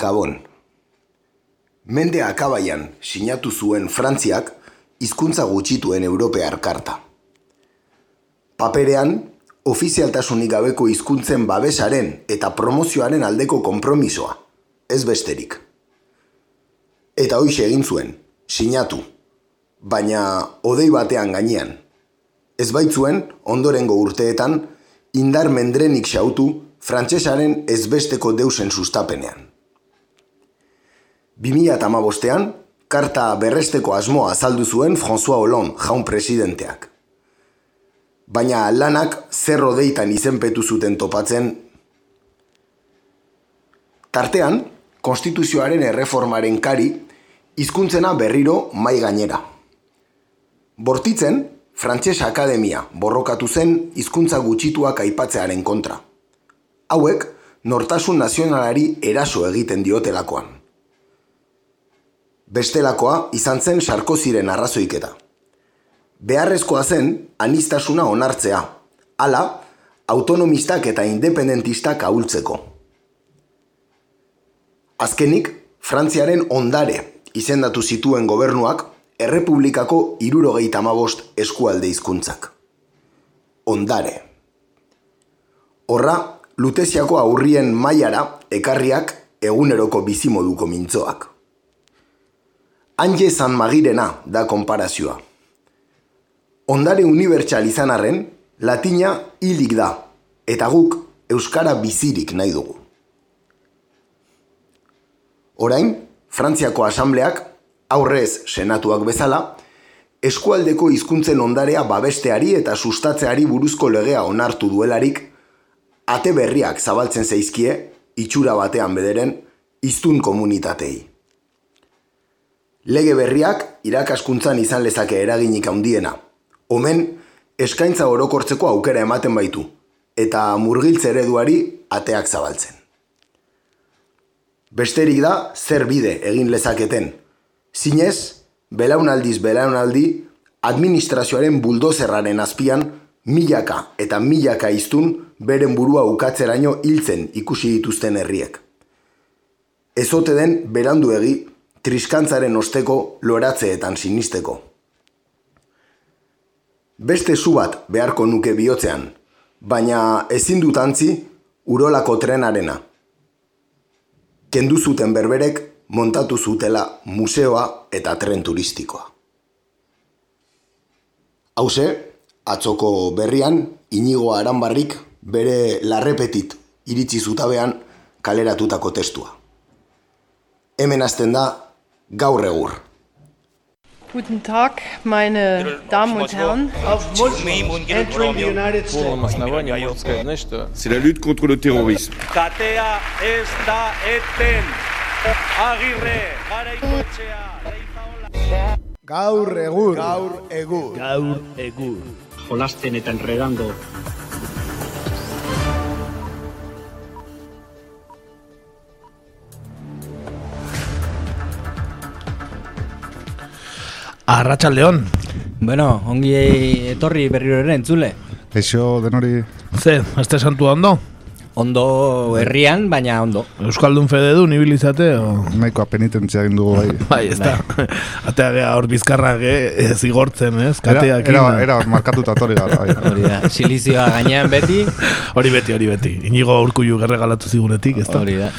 Gabon. Mende akabaian sinatu zuen Frantziak hizkuntza gutxituen Europear karta. Paperean, ofizialtasunik gabeko hizkuntzen babesaren eta promozioaren aldeko konpromisoa, ez besterik. Eta hoixe egin zuen, sinatu, baina odei batean gainean. Ez baitzuen, ondorengo urteetan, indar mendrenik xautu frantsesaren ezbesteko deusen sustapenean. 2008an, karta berresteko asmoa azaldu zuen François Hollande jaun presidenteak. Baina lanak zerro deitan izenpetu zuten topatzen. Tartean, konstituzioaren erreformaren kari, hizkuntzena berriro mai gainera. Bortitzen, Frantses Akademia borrokatu zen hizkuntza gutxituak aipatzearen kontra. Hauek, nortasun nazionalari eraso egiten diotelakoan. Bestelakoa izan zen Sarkoziren arrazoiketa. Beharrezkoa zen anistasuna onartzea, hala autonomistak eta independentistak ahultzeko. Azkenik, Frantziaren ondare izendatu zituen gobernuak errepublikako irurogeita mabost eskualde hizkuntzak. Ondare. Horra, luteziako aurrien mailara ekarriak eguneroko bizimoduko mintzoak. Anje San Magirena da konparazioa. Ondare unibertsal izan arren, latina hilik da, eta guk euskara bizirik nahi dugu. Orain, Frantziako asambleak, aurrez senatuak bezala, eskualdeko hizkuntzen ondarea babesteari eta sustatzeari buruzko legea onartu duelarik, ate berriak zabaltzen zaizkie, itxura batean bederen, iztun komunitatei. Lege berriak irakaskuntzan izan lezake eraginik handiena. Omen, eskaintza orokortzeko aukera ematen baitu, eta murgiltze ereduari ateak zabaltzen. Besterik da, zer bide egin lezaketen. Zinez, belaunaldiz belaunaldi, administrazioaren buldozerraren azpian, milaka eta milaka iztun beren burua ukatzeraino hiltzen ikusi dituzten herriek. Ezote den berandu egi triskantzaren osteko loratzeetan sinisteko. Beste zu bat beharko nuke bihotzean, baina ezin dut antzi urolako trenarena. Kendu zuten berberek montatu zutela museoa eta tren turistikoa. Hauze, atzoko berrian, inigo aranbarrik bere larrepetit iritsi zutabean kaleratutako testua. Hemen azten da gaur egur. Guten Tag, meine Damen und Herren. of Muslims entering the United Полном States. основании можно сказать, знаешь что? C'est la lutte contre le terrorisme. Katea ez da eten. Agirre, garaikoetxea, leizaola. Gaur egur. Gaur egur. Gaur egur. Jolasten eta enredando. Arratxaldeon. Bueno, ongi etorri berriro ere entzule. Eixo denori Ze, azte santua ondo? Ondo herrian, baina ondo. Euskaldun fede du, nibilizate, o... nahikoa penitentzia egin dugu bai. Bai, ez da. Atea gea hor bizkarrak, eh, zigortzen, ez? Era, Kateak. era, era markatuta torri gara. Bai. Hori da, silizioa gainean beti, Hori beti, hori beti. Inigo urkullu gerregalatu zigunetik, ez da? hori da.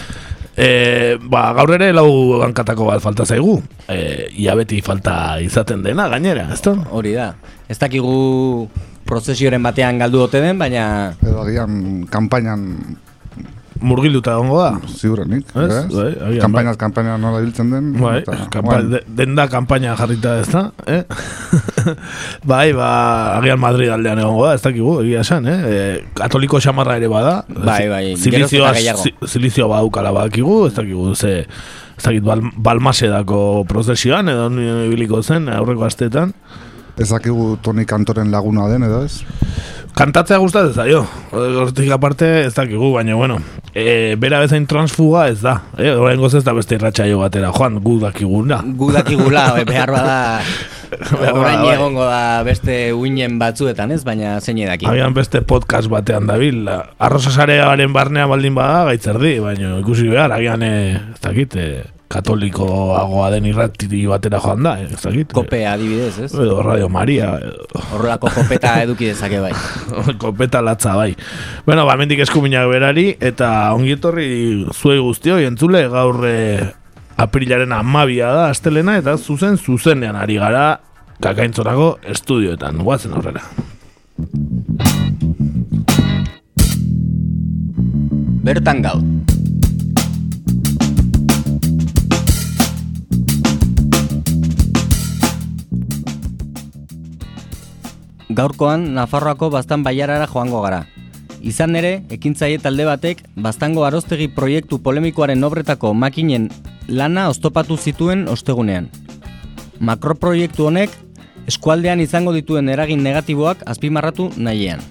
E, ba, gaur ere lau hankatako bat falta zaigu. E, ia beti falta izaten dena, gainera, ez da? Hori da. Ez dakigu prozesioren batean galdu ote den, baina Edo agian kampainan Murgilduta egongo da. ziurrenik. Ez? ez? Bai, agian, Kampainaz kampaina nola biltzen den. Bai, eta, kampa, bueno, de- denda kampaina jarrita ez da, eh? bai, ba, agian Madrid aldean egongo da, ez dakigu, egia esan, eh? E, katoliko xamarra ere bada. Bai, bai, Silizioa, si- silizioa badaukala badakigu, ez dakigu, ze, ez dakit, bal, balmasedako prozesioan, edo ibiliko zen, aurreko asteetan. Ez dakigu Toni Kantoren laguna den edo ez? Kantatzea gustatzen zaio. Hortik aparte ez dakigu, baina bueno. e, bera bezain transfuga ez da. E, Horren ez da beste irratxaio batera, joan, gu dakiguna. Gu dakigula, behar bada... Behar bada, Orain bai. egongo da beste uinen batzuetan ez, baina zein edaki. Agian beste podcast batean dabil. Arrosasarearen barnea baldin bada gaitzerdi, baina ikusi behar, agian e, ez dakit, e, katolikoagoa den irrati batera joan da, e, ez dakit. Kope adibidez, ez? Edo Radio Maria, edo Horrelako kopeta eduki dezake bai. kopeta latza bai. Bueno, ba, mendik eskuminak berari, eta ongietorri zuei guztioi entzule, gaur e, aprilaren amabia da, astelena, eta zuzen zuzenean ari gara kakaintzorako estudioetan, guazen aurrera. Bertan gaur. Gaurkoan Nafarroako baztan baiarara joango gara. Izan ere, ekintzaile talde batek baztango aroztegi proiektu polemikoaren obretako makinen lana oztopatu zituen ostegunean. Makroproiektu honek eskualdean izango dituen eragin negatiboak azpimarratu nahiean.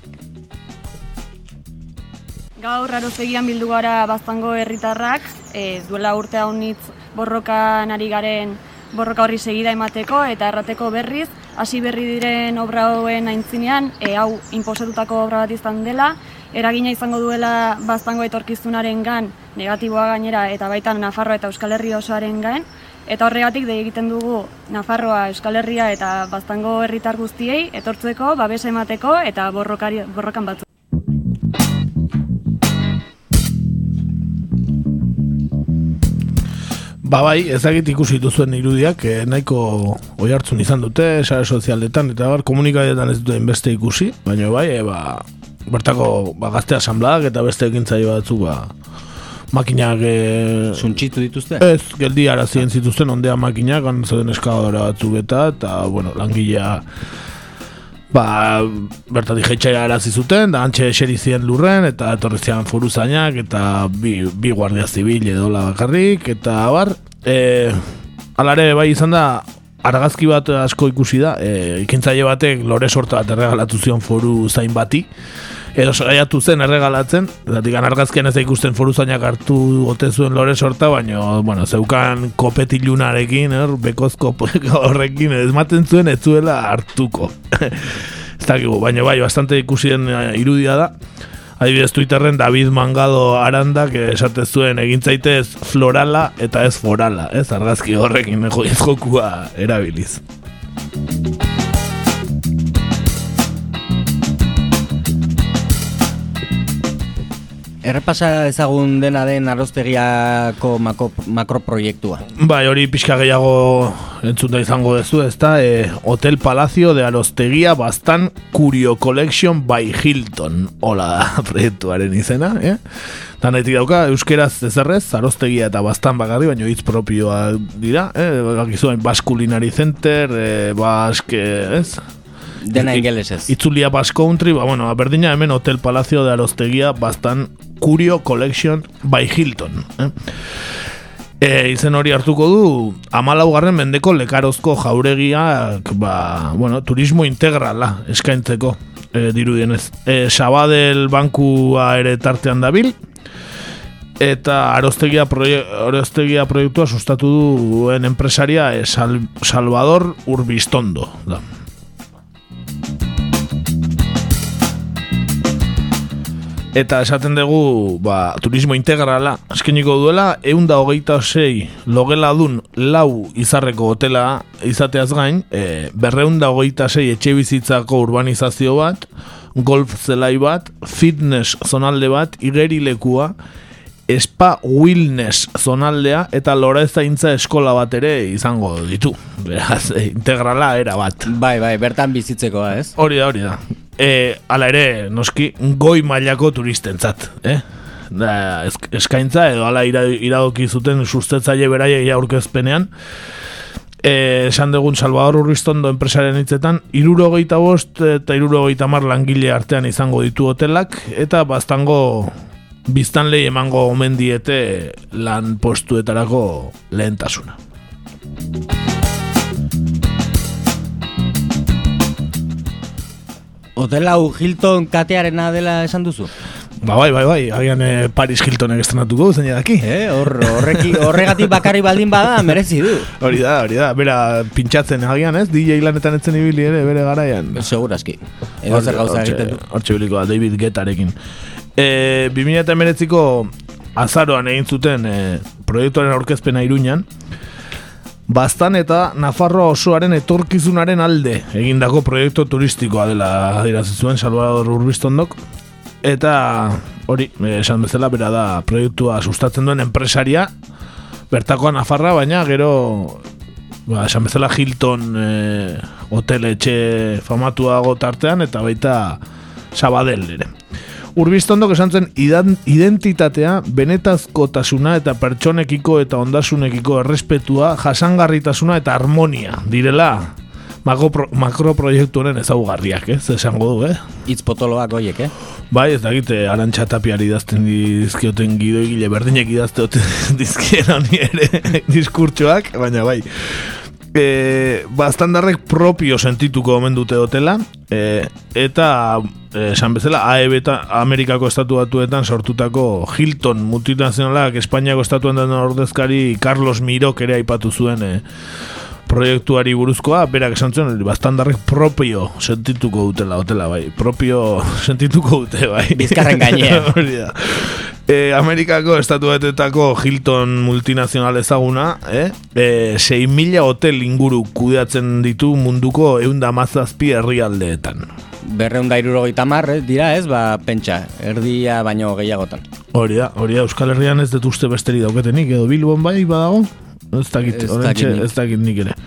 Gaur arozegian bildu gara baztango herritarrak, e, duela urte haunitz borrokan ari garen borroka horri segida emateko eta errateko berriz, hasi berri diren obra hauen aintzinean, e, hau inposatutako obra bat izan dela, eragina izango duela baztango etorkizunaren gan, negatiboa gainera eta baitan Nafarroa eta Euskal Herri osoaren gain, eta horregatik de egiten dugu Nafarroa, Euskal Herria eta baztango herritar guztiei etortzeko, babesa emateko eta borrokari, borrokan batzu. Ba bai, ezagit ikusi dituzuen irudiak, eh, nahiko oi hartzun izan dute, sare sozialetan, eta bar, komunikadetan ez duten beste ikusi, baina bai, e, ba, bertako ba, gazte asambladak eta beste ekintzaile batzuk, ba, makinak... E, Suntxitu dituzte? Ez, geldi arazien zituzten ondea makinak, gan zeuden eskadora batzuk eta, eta, bueno, langilea ba, bertatik jetxaira arazi zuten, da antxe eseri zien lurren, eta etorri zian foruzainak, eta bi, bi guardia zibil edola bakarrik, eta bar, e, alare bai izan da, argazki bat asko ikusi da, e, ikintzaile batek lore sorta bat erregalatu zion foru zain bati, edo saiatu zen erregalatzen, zatik argazkian ez da ikusten foruzainak hartu gote zuen lore sorta, baina, bueno, zeukan kopetilunarekin, er, bekozko horrekin, ez zuen ez zuela hartuko. ez dakigu, baina bai, bastante ikusien eh, irudia da. Adibidez Twitterren David Mangado Arandak esate zuen egintzaitez florala eta ez forala, ez argazki horrekin jokua erabiliz. Errepasa ezagun dena den aroztegiako mako, makroproiektua. Bai, hori pixka gehiago entzunta izango duzu, ezta? E, Hotel Palacio de Arostegia Bastan Curio Collection by Hilton. Hola da proiektuaren izena, eh? Nahi dauka, euskeraz ezerrez, arostegia eta bastan bakarri, baina hitz propioa dira, eh? Bakizuen Basque Culinary Center, eh, Basque, ez? Dena ingelesez. Itzulia Basque Country, ba, bueno, berdina hemen Hotel Palacio de Arostegia Bastan Curio Collection by Hilton. Eh? E, izen hori hartuko du amalaugarren mendeko lekarozko jauregiak ba, bueno, turismo integrala eskaintzeko e, dirudienez. E, Sabadell bankua ere tartean dabil eta arostegia, proie, arostegia proiektua sustatu duen enpresaria e, Sal, Salvador Urbistondo da. Eta esaten dugu, ba, turismo integrala, eskeniko duela, egun da hogeita sei logela dun lau izarreko hotela izateaz gain, e, berreun da hogeita sei etxe bizitzako urbanizazio bat, golf zelai bat, fitness zonalde bat, igerilekua, Spa Wellness zonaldea eta lorezaintza eskola bat ere izango ditu. Beraz, e, integrala era bat. Bai, bai, bertan bizitzekoa, ez? Hori da, hori da. E, ala ere, noski, goi mailako turistentzat, eh? Da, esk- eskaintza edo ala ira, iradoki zuten sustetzaile beraiei aurkezpenean. E, esan dugun Salvador Urristondo enpresaren hitzetan, irurogeita bost eta irurogeita mar langile artean izango ditu hotelak, eta baztango biztanlei emango omen diete lan postuetarako lehentasuna. Hotel hau Hilton katearena dela esan duzu? Ba, bai, bai, bai, agian eh, Paris Hiltonek estrenatuko, zein daki. Eh, hor, horreki, horregatik bakarri baldin bada, merezi du. Hori da, hori da, bera pintxatzen agian, ez? DJ lanetan etzen ibili ere, bere garaian. Segurazki. Edo zer gauza egiten du. Hortxe bilikoa, David Guettarekin. E, 2008ko azaroan egin zuten e, proiektuaren aurkezpena iruñan, Bastan eta Nafarroa osoaren etorkizunaren alde egindako proiektu turistikoa dela adierazi zuen Salvador Urbistondok eta hori, eh, esan bezala bera da proiektua sustatzen duen enpresaria bertakoa Nafarra, baina gero ba, esan bezala Hilton e, hotel etxe famatuago tartean eta baita Sabadell ere. Urbistondok esan zen identitatea, benetazkotasuna eta pertsonekiko eta ondasunekiko errespetua, jasangarritasuna eta harmonia direla makro, makroproiektu honen ezaugarriak, ez? Esango du, eh? Itz potoloak hoiek, eh? Bai, ez dakite, arantxa tapiari idazten dizkioten gidoigile berdinek idazte dizkien honi ere diskurtsoak, baina bai. E, bastandarrek propio sentituko omen dute hotela, e, eta e, esan bezala AEB eta Amerikako estatu batuetan sortutako Hilton multinazionalak Espainiako estatuan den ordezkari Carlos Mirok ere aipatu zuen e, proiektuari buruzkoa, berak esan zuen, bastandarrek propio sentituko dutela hotela, bai, propio sentituko dute, bai. Bizkarren gainean. E, Amerikako estatu batetako Hilton multinazional ezaguna, eh? E, 6.000 hotel inguru kudeatzen ditu munduko eunda mazazpi herrialdeetan. Berreunda irurogeita mar, eh, dira ez, ba, pentsa, erdia baino gehiagotan. Hori da, hori da, Euskal Herrian ez dut uste besteri dauketenik, edo Bilbon bai badago? Ez dakit, Ez dakit ez dakit nik ere.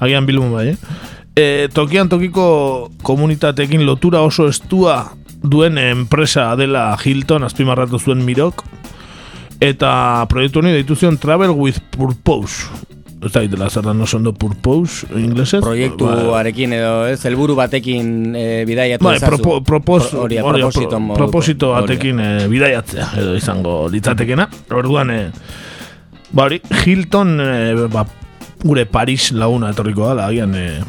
Agian Bilbon bai, eh? E, tokian tokiko komunitatekin lotura oso estua duen enpresa dela Hilton, azpimarratu zuen Mirok, eta proiektu honi deitu zion Travel with Purpose. Ez da ditela zer no ondo Purpose, inglesez? Ba, Proiektuarekin edo ez, helburu batekin e, bidaiatu Bai, ezazu. propo, propos, Pro- proposito proposito batekin eh, bidaiatzea edo izango litzatekena. Orduan, eh, ba hori, Hilton, eh, ba, gure Paris laguna etorriko da, agian eh,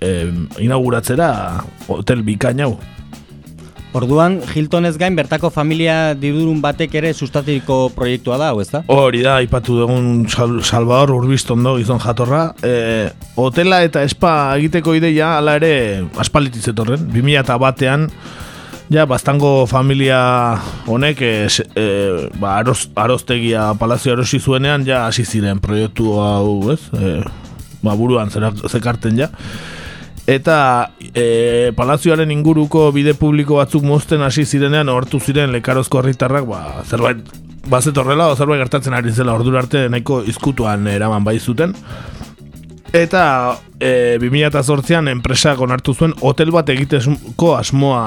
eh, inauguratzera hotel bikain hau. Orduan, Hilton ez gain bertako familia didurun batek ere sustatiko proiektua da, hau ez da? Hori da, aipatu dugun Sal Salvador Urbistondo gizon jatorra. E, hotela eta espa egiteko ideia ala ere aspaliti zetorren. 2000 batean, ja, bastango familia honek e, e, ba, aroz, aroztegia palazio erosi zuenean, ja, hasi ziren proiektu hau, ez? E, ba, buruan zekarten ja. Eta e, palazioaren inguruko bide publiko batzuk mozten hasi zirenean hortu ziren lekarozko herritarrak ba, zerbait bazetorrela o zerbait gertatzen ari zela ordura arte nahiko izkutuan eraman bai zuten. Eta e, 2008an enpresak onartu zuen hotel bat egiteko asmoa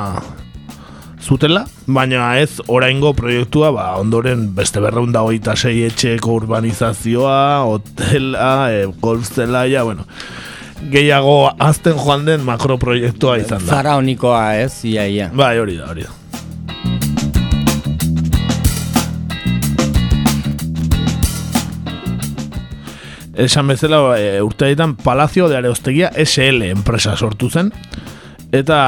zutela, baina ez oraingo proiektua, ba, ondoren beste berreunda hogeita sei etxeko urbanizazioa, hotela, e, golf zelaia, bueno, gehiago azten joan den makroproiektua izan da. Faraonikoa ez, ia, ia. Bai, hori da, hori da. Esan bezala e, urteetan Palacio de Areostegia SL enpresa sortu zen eta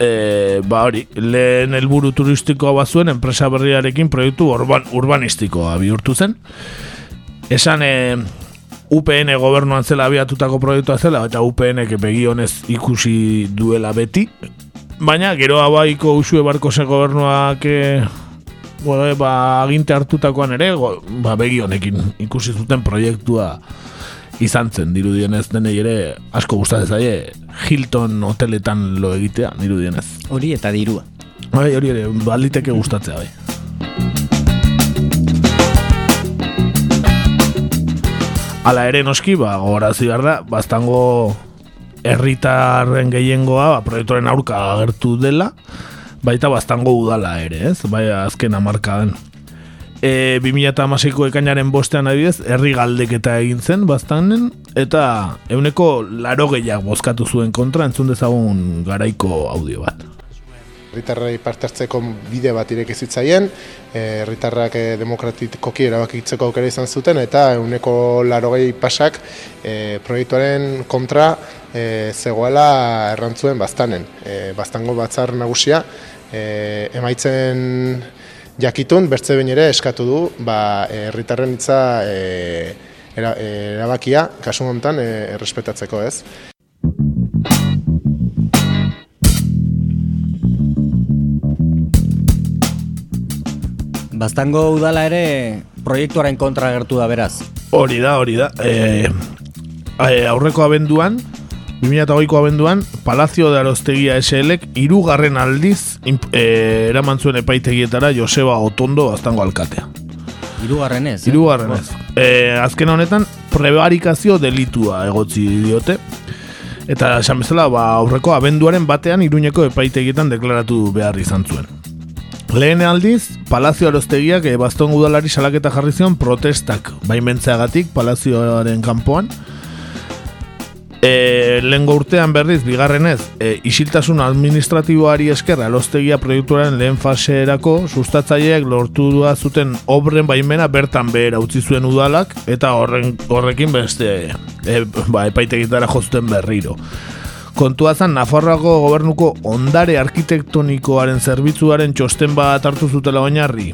e, ba hori, lehen helburu turistikoa bazuen enpresa berriarekin proiektu urban, urbanistikoa bihurtu zen. Esan e, UPN gobernuan zela abiatutako proiektua zela eta UPN begi honez ikusi duela beti. Baina gero abaiko usue barko ze gobernuak e, bueno, e, ba, aginte hartutakoan ere go, ba, begi honekin ikusi zuten proiektua izan zen dirudienez denei ere asko gustatzen zaie Hilton hoteletan lo egitea dirudienez. Hori eta dirua. Bai, hori ere baliteke gustatzea bai. Hala ere noski, ba, gogorazi behar da, bastango herritarren gehiengoa, ba, proiektuaren aurka agertu dela, baita bastango udala ere, ez? Bai, azken amarkadan. E, 2008ko ekainaren bostean adibidez, herri galdeketa egin zen bastanen, eta euneko laro gehiago bozkatu zuen kontra, entzun dezagun garaiko audio bat. Herritarrei parte hartzeko bide bat ireki zitzaien, eh, herritarrak e, demokratikoki erabakitzeko aukera izan zuten eta euneko larogei pasak e, proiektuaren kontra e, zegoela errantzuen bastanen. E, bastango batzar nagusia e, emaitzen jakitun, bertze behin ere eskatu du, ba, herritarren hitza e, era, erabakia, kasu honetan, e, errespetatzeko ez. Bastango udala ere proiektuaren kontra gertu da beraz. Hori da, hori da. E, aurreko abenduan, 2008ko abenduan, Palazio de Arostegia SLek irugarren aldiz e, eraman zuen epaitegietara Joseba Otondo Bastango alkatea. Irugarren ez? Eh? Irugarren ez. E, azken honetan, prebarikazio delitua egotzi diote. Eta esan bezala, ba, aurreko abenduaren batean iruñeko epaitegietan deklaratu behar izan zuen. Lehen aldiz, Palazio Arostegiak e, baston udalari salaketa jarri zion protestak baimentzeagatik Palazioaren kanpoan. E, lehen urtean berriz, bigarrenez, e, isiltasun administratiboari esker alostegia proiektuaren lehen faseerako sustatzaileak lortu dua zuten obren baimena bertan behera utzi zuen udalak eta horren, horrekin beste e, ba, epaitegitara jozuten berriro. Kontua zen, Nafarroako gobernuko ondare arkitektonikoaren zerbitzuaren txosten bat hartu zutela oinarri.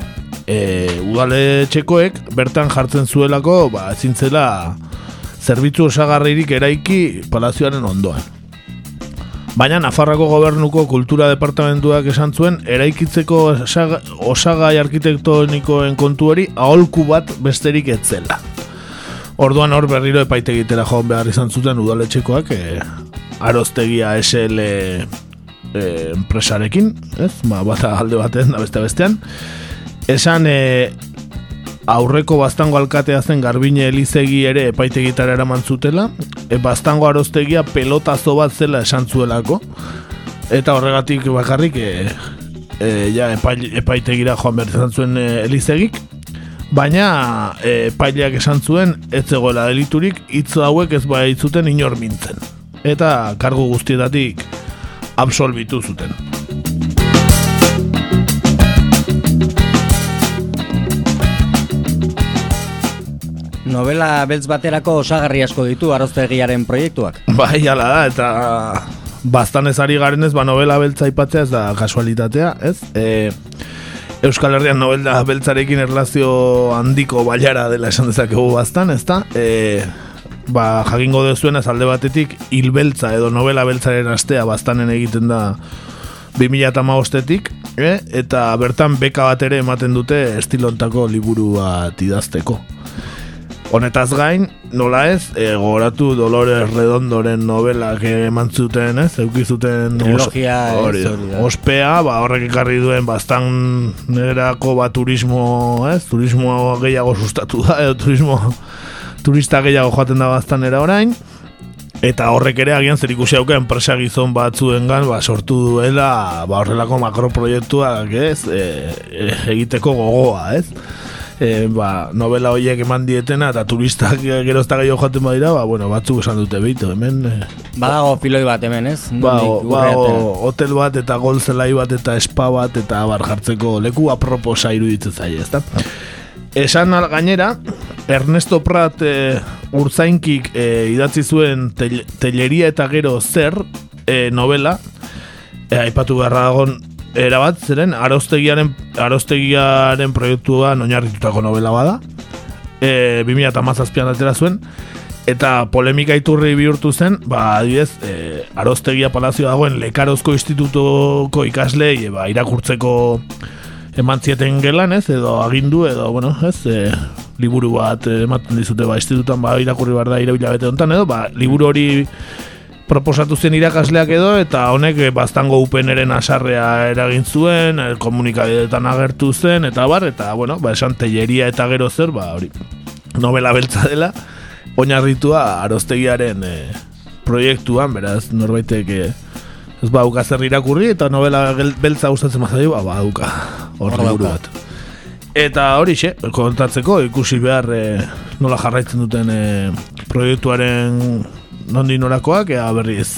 E, udale txekoek, bertan jartzen zuelako, ba, zintzela zerbitzu osagarririk eraiki palazioaren ondoan. Baina Nafarroako gobernuko kultura departamentuak esan zuen, eraikitzeko osagai arkitektonikoen kontu hori aholku bat besterik etzela. Orduan hor berriro epaitegitera joan behar izan zuten udaletxekoak e, aroztegia SL e, enpresarekin, ez? Ba, bata alde batean da beste bestean. Esan e, aurreko bastango alkatea zen garbine elizegi ere epaitegitara eraman zutela, e, bastango aroztegia pelotazo bat zela esan zuelako, eta horregatik bakarrik e, e, ja, epaitegira joan behar zuen e, elizegik, baina epaileak esan zuen ez zegoela deliturik hitz hauek ez bai zuten inor mintzen eta kargu guztietatik absolbitu zuten. Novela beltz baterako osagarri asko ditu aroztegiaren proiektuak. Bai, ala da, eta bastan ezari garen ez, ba novela beltza ipatzea ez da kasualitatea, ez? E, Euskal Herrian novela beltzarekin erlazio handiko baiara dela esan dezakegu bastan, ez da? E, ba, jakingo dezuen alde batetik hilbeltza edo novela beltzaren astea bastanen egiten da 2008etik eh? eta bertan beka bat ere ematen dute estilontako liburu bat idazteko. Honetaz gain, nola ez, e, gogoratu Dolores Redondoren novelak eman zuten, ez, eukizuten Trilogia hori, ospea, ba, horrek ekarri duen bastan nerako ba turismo, ez, turismo gehiago sustatu da, edo turismo turista gehiago joaten da baztanera orain, eta horrek ere agian zer ikusi hauka enpresa gizon batzuengan ba, sortu duela ba, horrelako makroproiektuak ez, e, e, egiteko gogoa, ez? E, ba, novela horiek eman dietena eta turistak gerozta gehiago joaten badira, ba, bueno, batzuk esan dute behitu, hemen... E, Badago filoi bat hemen, ez? Ba, ba, hotel bat eta golzelai bat eta spa bat eta bar jartzeko leku aproposa iruditzen zaie, ez da? Esan gainera, Ernesto Prat e, urzainkik e, idatzi zuen telleria eta gero zer e, novela, e, aipatu beharra dagoen erabat, zeren aroztegiaren, aroztegiaren proiektua oinarritutako novela bada, e, 2008an atera zuen, eta polemika iturri bihurtu zen, ba, adibidez, e, aroztegia palazio dagoen lekarozko institutuko ikaslei, ba, irakurtzeko eman zieten gelan, ez, edo agindu, edo, bueno, ez, e, liburu bat ematen dizute, ba, institutan, ba, irakurri behar da irabila bete honetan, edo, ba, liburu hori proposatu zen irakasleak edo, eta honek e, bastango upeneren asarrea eragin zuen, e, komunikabideetan agertu zen, eta bar, eta, bueno, ba, esan telleria eta gero zer, ba, hori, novela beltza dela, oinarritua aroztegiaren e, proiektuan, beraz, norbaitek, e, ez ba, irakurri, eta novela beltza gustatzen mazai, ba, ba, duka hor bat. Eta hori xe, kontatzeko, ikusi behar e, nola jarraitzen duten e, proiektuaren nondi norakoak, ea berriz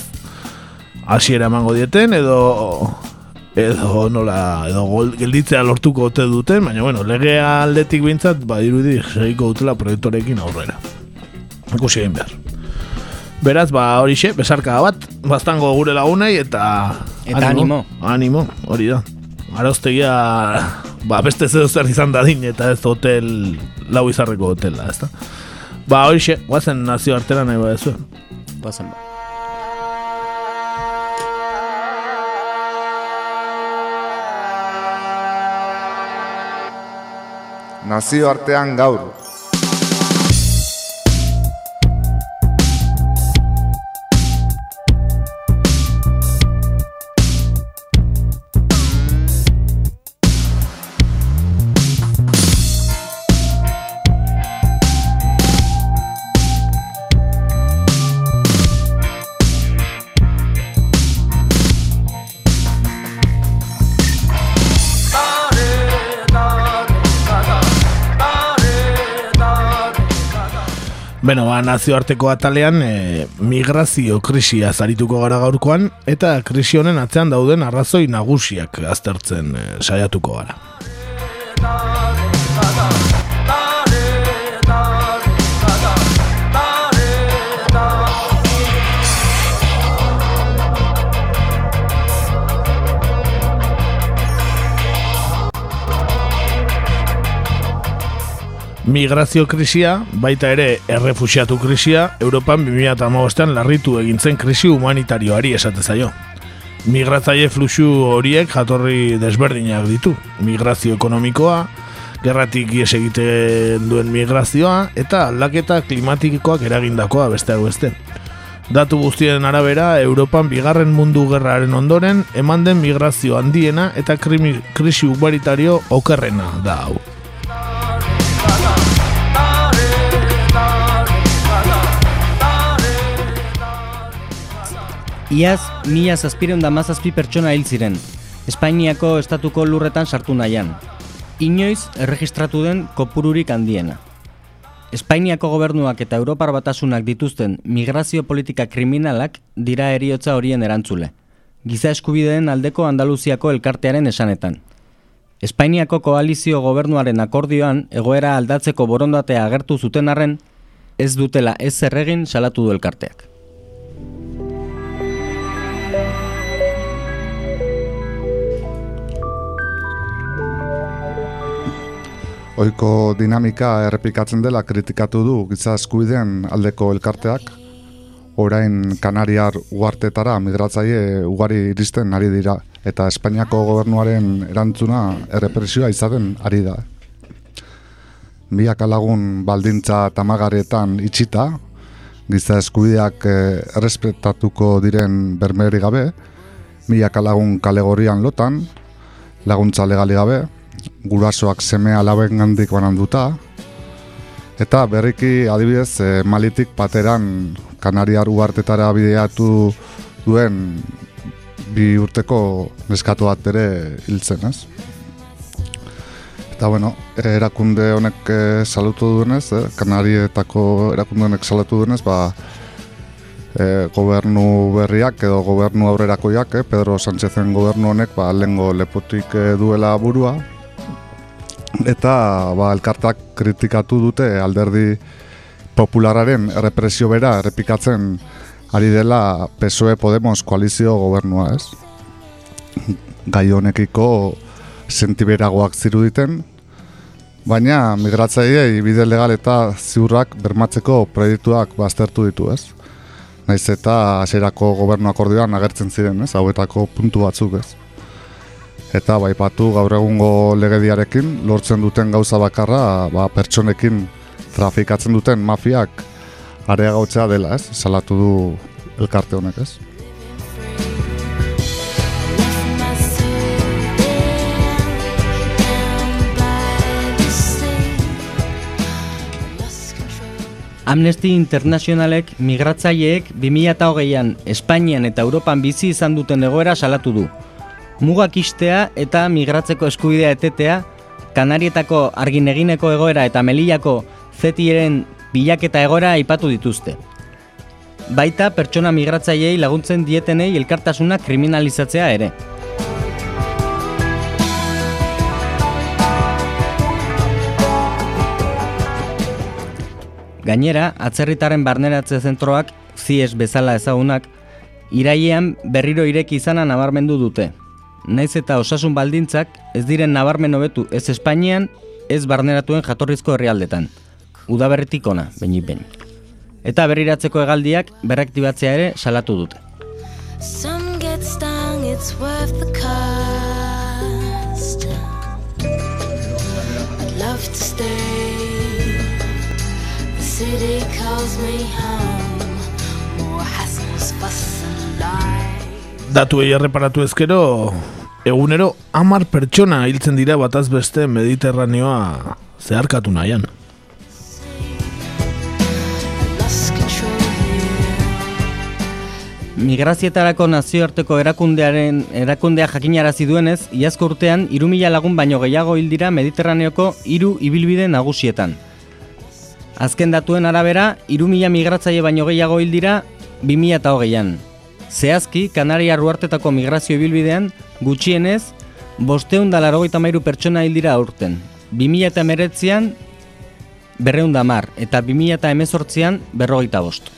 hasiera emango dieten, edo edo nola, edo gol, gelditzea lortuko ote duten, baina bueno, legea aldetik bintzat, ba, irudi, segiko dutela proiektorekin aurrera. Ikusi egin behar. Beraz, ba, hori xe, besarka bat, bastango gure lagunei, eta... Eta animo. Animo, hori da. Arauztegia ba, beste zeo zer izan dadin eta ez hotel lau izarreko hotela, ez da? Ba, hoxe, guazen nazio artera nahi ba ezuen. Guazen ba. Nazio artean gaur. Beno, ba, nazioarteko atalean e, migrazio krisia zarituko gara gaurkoan eta krisi honen atzean dauden arrazoi nagusiak aztertzen e, saiatuko gara. Migrazio krisia, baita ere errefusiatu krisia, Europan 2008an larritu egintzen krisi humanitarioari esate zaio. Migratzaile fluxu horiek jatorri desberdinak ditu. Migrazio ekonomikoa, gerratik ies egiten duen migrazioa, eta aldaketa klimatikoak eragindakoa besteak beste. Datu guztien arabera, Europan bigarren mundu gerraren ondoren, eman den migrazio handiena eta krimi, krisi humanitario okerrena da hau. Iaz, mila zazpireun da mazazpi pertsona hil ziren, Espainiako estatuko lurretan sartu nahian. Inoiz, erregistratu den kopururik handiena. Espainiako gobernuak eta Europar batasunak dituzten migrazio politika kriminalak dira eriotza horien erantzule. Giza eskubideen aldeko Andaluziako elkartearen esanetan. Espainiako koalizio gobernuaren akordioan egoera aldatzeko borondatea agertu zuten arren, ez dutela ez erregin salatu du elkarteak. Oiko dinamika errepikatzen dela kritikatu du giza eskubideen aldeko elkarteak. Orain Kanariar uartetara migratzaile ugari iristen ari dira eta Espainiako gobernuaren erantzuna errepresioa izaten ari da. Biak alagun baldintza tamagaretan itxita, giza eskubideak eh, errespetatuko diren bermeri gabe, biak alagun kalegorian lotan, laguntza legali gabe, gurasoak seme alaben gandik bananduta, eta berriki adibidez e, malitik pateran Kanariar uartetara bideatu duen bi urteko neskatu bat ere hiltzen, ez? Eta bueno, erakunde honek e, salutu duenez, eh, Kanarietako erakunde honek salutu duenez, ba, e, gobernu berriak edo gobernu aurrerakoiak, eh, Pedro Sánchezen gobernu honek ba, lengo lepotik duela burua, eta ba, elkartak kritikatu dute alderdi populararen errepresio bera errepikatzen ari dela PSOE Podemos koalizio gobernua ez. Gai honekiko sentiberagoak ziruditen, baina migratzaileei bide legal eta ziurrak bermatzeko proiektuak baztertu ditu ez. Naiz eta hasierako gobernu akordioan agertzen ziren ez, hauetako puntu batzuk ez eta baipatu gaur egungo legediarekin lortzen duten gauza bakarra ba, pertsonekin trafikatzen duten mafiak areagautzea dela, ez? Salatu du elkarte honek, ez? Amnesty Internationalek migratzaileek 2008an Espainian eta Europan bizi izan duten egoera salatu du mugak istea eta migratzeko eskubidea etetea, Kanarietako arginegineko egoera eta Melillako zetiren bilaketa egoera aipatu dituzte. Baita pertsona migratzaileei laguntzen dietenei elkartasuna kriminalizatzea ere. Gainera, atzerritaren barneratze zentroak, zies bezala ezagunak, irailean berriro ireki izana nabarmendu dute naiz eta osasun baldintzak ez diren nabarmen hobetu ez Espainian, ez barneratuen jatorrizko herrialdetan. Udaberritik ona, benik ben. Eta berriratzeko hegaldiak berraktibatzea ere salatu dute. Some get stung, it's worth the cost. I'd love to stay. The city calls me home. More hassles, fuss and lies. Datuei erreparatu ezkero, egunero hamar pertsona hiltzen dira bataz beste Mediterraneoa zeharkatu nahian. Migrazietarako nazioarteko erakundearen erakundea jakinarazi duenez, iazko urtean 3000 lagun baino gehiago hil dira Mediterraneoko hiru ibilbide nagusietan. Azken datuen arabera, 3000 migratzaile baino gehiago hil dira 2020an. Zehazki, Kanaria ruartetako migrazio ibilbidean, gutxienez, bosteun da pertsona hil dira aurten. 2019an, berreun da mar, eta 2018an, berrogeita bost.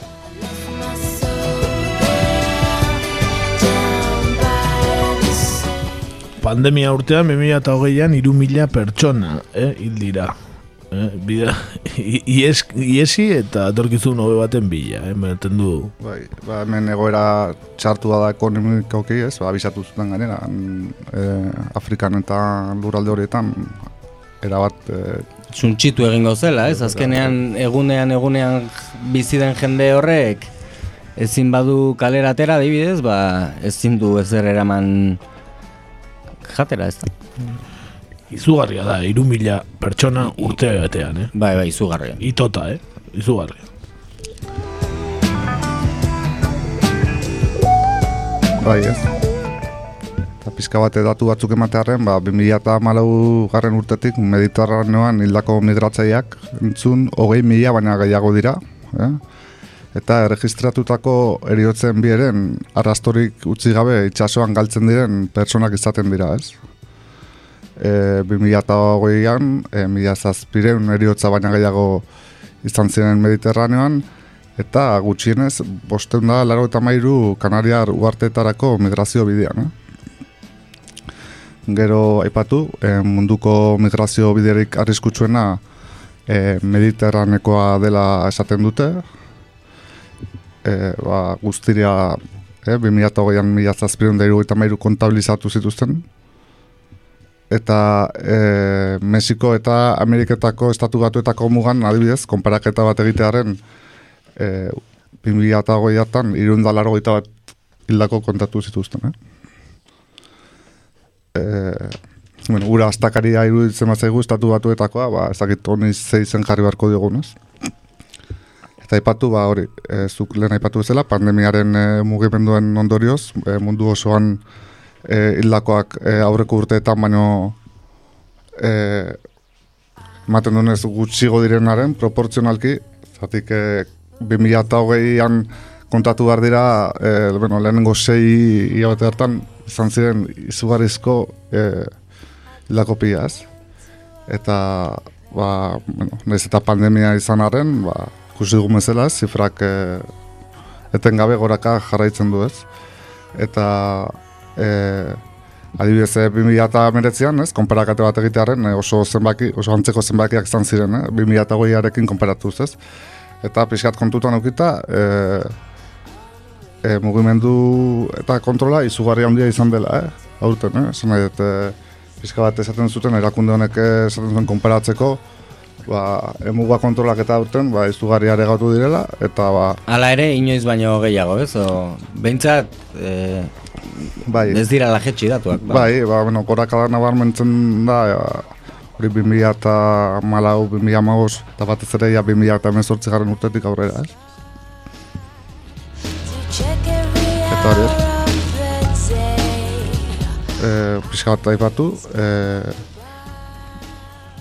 Pandemia urtean 2008an iru mila pertsona eh, hil dira. Eh, bida, i- ies, iesi eta atorkizun hobe baten bila, eh, beten du. Bai, ba, hemen egoera txartu da ekonomikoki, ez, ba, abisatu zuten gainera, n- e, Afrikan eta lurralde horietan, erabat, e, Suntxitu egingo zela, ez? Azkenean egunean egunean bizi den jende horrek ezin badu kalera atera adibidez, ba ezin du ezer eraman jatera, ez da? Izugarria da, iru mila pertsona urte batean, eh? Bai, bai, izugarria. Itota, eh? Izugarria. bai, ez. Eta pizka bate datu batzuk ematearen, ba, 2008 garren urtetik Mediterraneoan hildako migratzaileak entzun hogei mila baina gehiago dira, eh? eta erregistratutako eriotzen bieren arrastorik utzi gabe itsasoan galtzen diren pertsonak izaten dira, ez? E, 2008an, e, mila zazpireun eriotza baina gehiago izan ziren Mediterraneoan, eta gutxienez, bosteun da, laro eta mairu Kanariar uartetarako migrazio bidean. Eh? Gero aipatu, e, munduko migrazio biderik arriskutsuena e, Mediterranekoa dela esaten dute, e, ba, guztiria e, 2008an mila zazpireun da kontabilizatu zituzten, eta e, Mexiko eta Ameriketako estatu batuetako mugan adibidez, konparaketa bat egitearen e, 2008an irunda laro bat hildako kontatu zituzten, eh? E, bueno, ura astakaria iruditzen bat zaigu estatu batuetakoa, ba, ez dakit honi zeizen jarri beharko diogun, ez? Eta aipatu, ba, hori, e, zuk lehen aipatu bezala, pandemiaren e, mugimenduen ondorioz, e, mundu osoan e, hildakoak e, aurreko urteetan baino e, ematen dunez gutxigo direnaren proportzionalki, zatik e, 2008an kontatu behar dira, e, bueno, lehenengo sei hilabete hartan izan ziren izugarrizko e, hildako pila, ez? Eta, ba, bueno, nahiz eta pandemia izan arren, ba, ikusi dugun bezala, ez, zifrak e, etengabe goraka jarraitzen du, ez? Eta, e, adibidez, e, 2008an, ez, konparakate bat egitearen, e, oso zenbaki, oso antzeko zenbakiak izan ziren, eh? 2008arekin konparatuz, ez? Eta pixkat kontutan aukita, e, e, mugimendu eta kontrola izugarri handia izan dela, eh? Aurten, eh? Esan nahi e, pixka bat esaten zuten, erakunde honek esaten zuen konparatzeko, ba, emuga kontrolak eta aurten, ba, izugarri aregatu direla, eta ba, Hala ere, inoiz baino gehiago, ez? O, behintzat, e, bai, ez dira lajetxi datuak. ba. bai, ba, bueno, korakala nabarmentzen da, ja, hori 2000 eta malau, 2000 amabos, eta batez ere, ja, 2000 eta emezortzi garren urtetik aurrera, ez? Eta hori ez? e, pixka bat aipatu, e,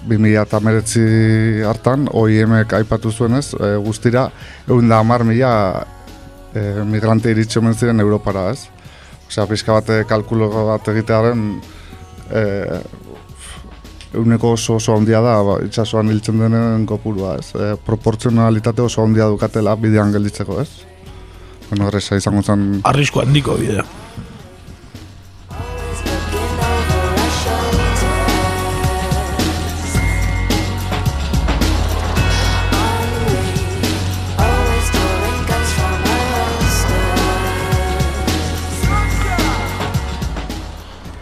2008 hartan, OIM-ek aipatu zuenez, e, guztira, egun da hamar mila e, migrante iritsi omen ziren Europara, ez? Osea, pixka bat e, kalkulo bat egitearen, e, eguneko oso oso handia da, ba, itxasoan hiltzen denen kopurua, ez? E, proportzionalitate oso handia dukatela bidean gelditzeko, ez? Bueno, horreza izango zen Arrisko handiko bidea.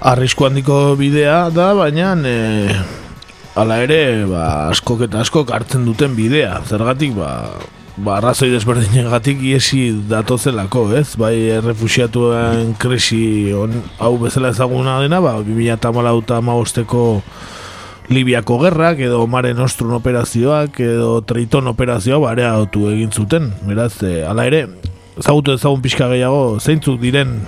Arrisku handiko bidea da, baina e, ala ere, ba, askok eta askok hartzen duten bidea. Zergatik, ba, ba arrazoi desberdinegatik iesi datozelako, ez? Bai, refusiatuen krisi on, hau bezala ezaguna dena, ba, 2008 eta maosteko Libiako gerrak edo Mare Nostrum operazioak edo Triton operazioa barea autu egin zuten. Beraz, e, ala ere, ezagutu ezagun pixka gehiago, zeintzuk diren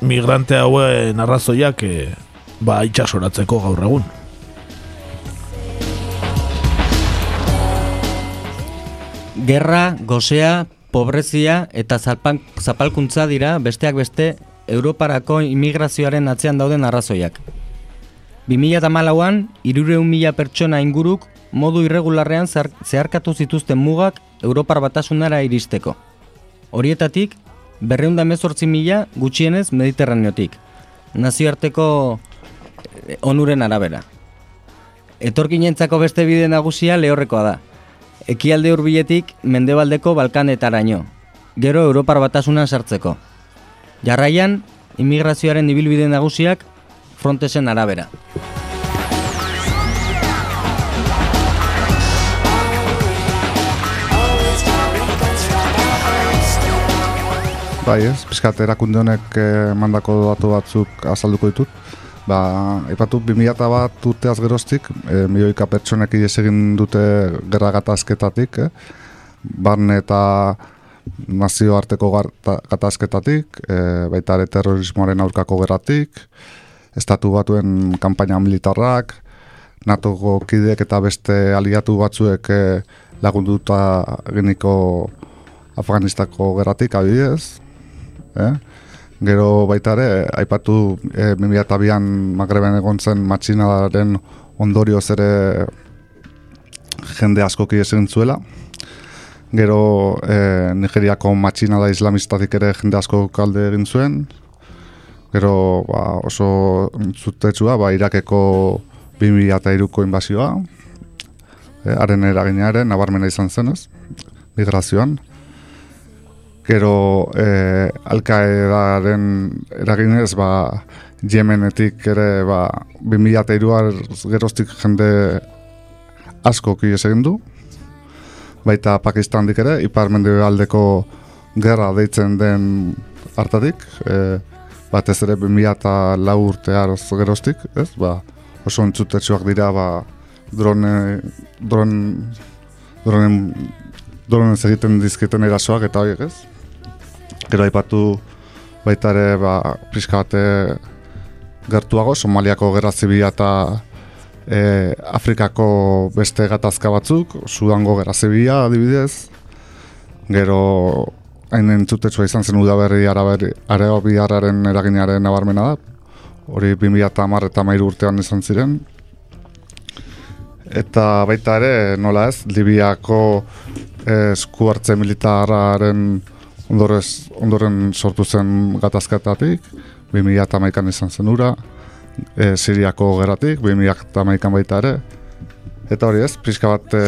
migrante hauen arrazoiak e, ba, itxasoratzeko gaur egun. Gerra, gozea, pobrezia eta zalpan, zapalkuntza dira besteak beste Europarako immigrazioaren atzean dauden arrazoiak. 2008an, irureun mila pertsona inguruk modu irregularrean zehar- zeharkatu zituzten mugak Europar batasunara iristeko. Horietatik, berreunda emezortzi mila gutxienez mediterraneotik. Nazioarteko eh, onuren arabera. Etorkinentzako beste bide nagusia lehorrekoa da. Ekialde hurbiletik mendebaldeko Balkanetaraino. Gero Europar batasunan sartzeko. Jarraian, immigrazioaren ibilbide nagusiak frontesen arabera. Bai ez, pizkat erakunde honek eh, mandako datu batzuk azalduko ditut. Ba, aipatu 2000 bat urteaz geroztik, e, milioika pertsonek ies egin dute gerra gatazketatik, eh? barne eta nazioarteko gatazketatik, e, baita ere terrorismoaren aurkako gerratik, estatu batuen kanpaina militarrak, NATOko kideek eta beste aliatu batzuek e, lagunduta geniko Afganistako gerratik adibidez, eh? Gero baita ere, aipatu e, 2002an Magreben egon zen matxinadaren ondorioz ere jende asko egin zuela. Gero e, Nigeriako matxinada islamistatik ere jende asko kalde egin zuen. Gero ba, oso zutetsua, ba, Irakeko 2003ko inbazioa. E, haren eraginaren, nabarmena izan zenez, migrazioan. Gero eh, Alkaedaren eraginez, ba, Yemenetik ere ba, 2003 geroztik jende asko kies egin du. Baita Pakistandik ere, ipar aldeko gerra deitzen den hartatik, e, batez ere 2004 urte aroz geroztik, ez? Ba, oso entzutetsuak dira ba, drone, drone, dronen, dronen egiten dizketen erasoak eta horiek, ez? Gero aipatu baita ere ba, pixka bate gertuago, Somaliako gerra zibila eta e, Afrikako beste gatazka batzuk, Sudango gerra zibila adibidez, gero hain entzutetsua izan zen udaberri areo biharraren eraginaren nabarmena da, hori 2000 eta eta mairu urtean izan ziren, eta baita ere, nola ez, Libiako eh, esku hartze militararen ondorez, ondoren sortu zen gatazketatik, 2008an izan zen ura, e, Siriako geratik, 2008an baita ere, eta hori ez, pixka bat e,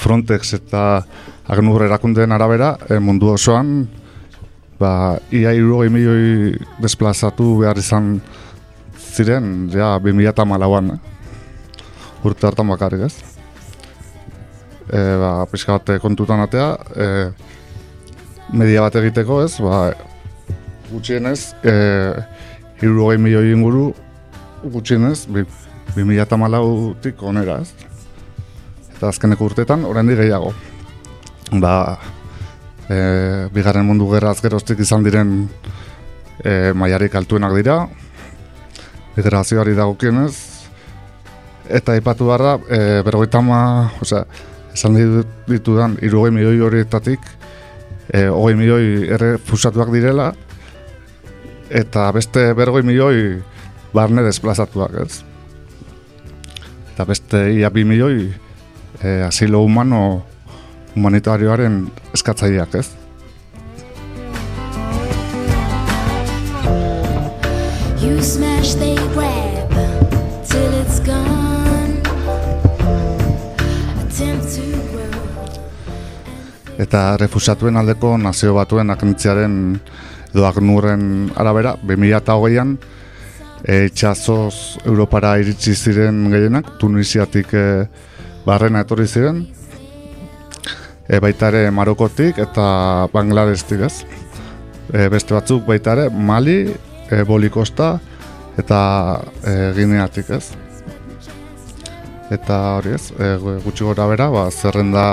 Frontex eta Agnur erakundeen arabera, e, mundu osoan, ba, ia irurogei milioi desplazatu behar izan ziren, ja, 2008an, eh? urte hartan bakarrik ez. E, ba, pixka bat kontutan atea, e, media bat egiteko, ez? Ba, gutxienez, eh, irurogei milioi inguru, gutxienez, bi, bi mila eta malautik onera, ez? Eta azkeneko urtetan, oraindik gehiago. Ba, eh, bigarren mundu gerraz geroztik izan diren eh, maiarik altuenak dira, migrazioari dagokienez, eta aipatu behar da, e, berrogeita ma, osea, esan ditudan, irugei milioi horietatik, e, hogei milioi errefusatuak direla, eta beste bergoi milioi barne desplazatuak, ez? Eta beste ia bi milioi e, asilo humano humanitarioaren eskatzaileak, ez? You smash the Eta refusatuen aldeko nazio batuen agentziaren edo agnurren arabera, 2008an e, itxasoz Europara iritsi ziren gehienak, Tunisiatik e, barrena etorri ziren, e, baita ere Marokotik eta Bangladestik ez. E, beste batzuk baita ere Mali, e, Bolikosta eta e, Gineatik ez. Eta hori ez, e, gutxi gora bera, ba, zerrenda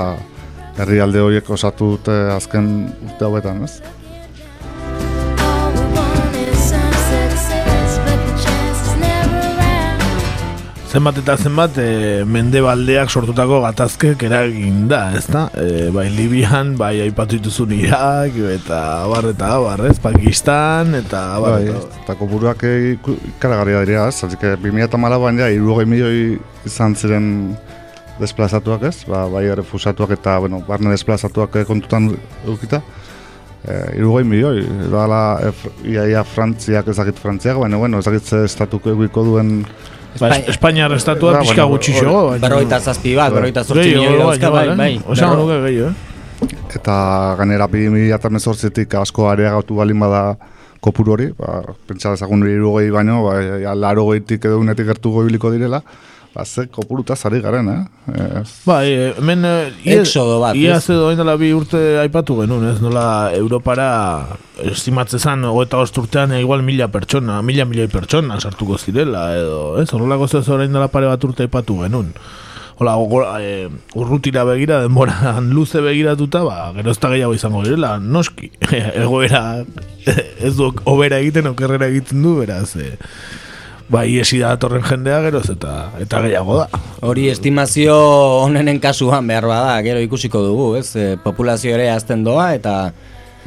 herrialde horiek osatu dute azken urte hauetan ez. Zenbat eta zenbat e, mendebaldeak sortutako gatazkek eragin da, ezta? E, bai Libian, bai aipatu dituzun Irak, eta abar eta abar, ez? Pakistan, eta abar Bai, eta eta kopuruak iku- ikaragarria dira, ez? Zatik, 2008an ja, irugoi milioi izan ziren desplazatuak ez, ba, bai refusatuak eta, bueno, barne desplazatuak eh, kontutan dukita. E, irugoi milioi, dala, e, fr- ia, ia Frantziak ezagit Frantziak, baina, bueno, ezagit ze estatuko egiko duen Ba, es- Espainiar estatua Da, pixka bueno, gutxixo. baina- Berrogeita zazpi bat, berrogeita zortzi Gehiago, milioi dauzka, bai, igual, bai. eh? Osan Berro- nuke gehiago, eh? eta gainera 2018tik asko areagatu balin bada kopuru hori, ba, pentsa dezagun irugoi baino, ba, ja, laro goitik edo unetik gertu goibiliko direla, ba, ze kopurutaz ari garen, eh? Ez, Bai, eh, hemen eh, ia- Exodo bat, Ia ez? doin dela bi urte aipatu genuen, ez nola Europara estimatze zan, hogeita bost urtean eh, igual mila pertsona, mila milioi pertsona sartuko zirela, edo, ez, horrelako zez orain dela pare bat urte aipatu genuen. Hola, e, urrutira begira, denboran luze begiratuta, ba, gero ez da gehiago izango direla, noski, egoera ez du obera egiten, okerrera egiten du, beraz, e, ba, iesi da datorren jendea geroz eta eta gehiago da. Hori estimazio honenen kasuan behar bada, gero ikusiko dugu, ez? E, populazio ere azten doa eta...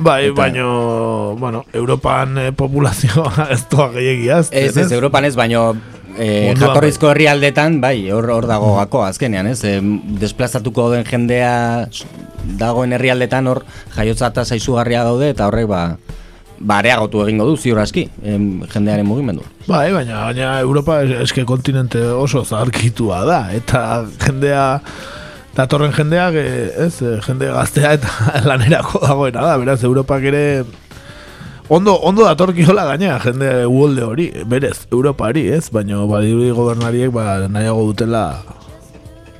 Bai, Eta- baino, bueno, Europan eh, populazioa ez doa gehiagiaz. Ez, ez, Europan ez, baino e, Munduan jatorrizko herrialdetan, bai, hor, hor dago gako azkenean, ez? E, desplazatuko den jendea dagoen herrialdetan hor jaiotza eta zaizugarria daude eta horrek ba, ba areagotu egingo du ziur aski, em, jendearen mugimendu. Bai, baina, baina Europa es- eske kontinente oso zaharkitua da, eta jendea, datorren jendeak, ez, eh, jende gaztea eta lanerako dagoena da, beraz, Europak ere ondo, ondo datorkiola gaina jende uolde hori, berez, Europari, ez, baina badirudi gobernariek ba, nahiago dutela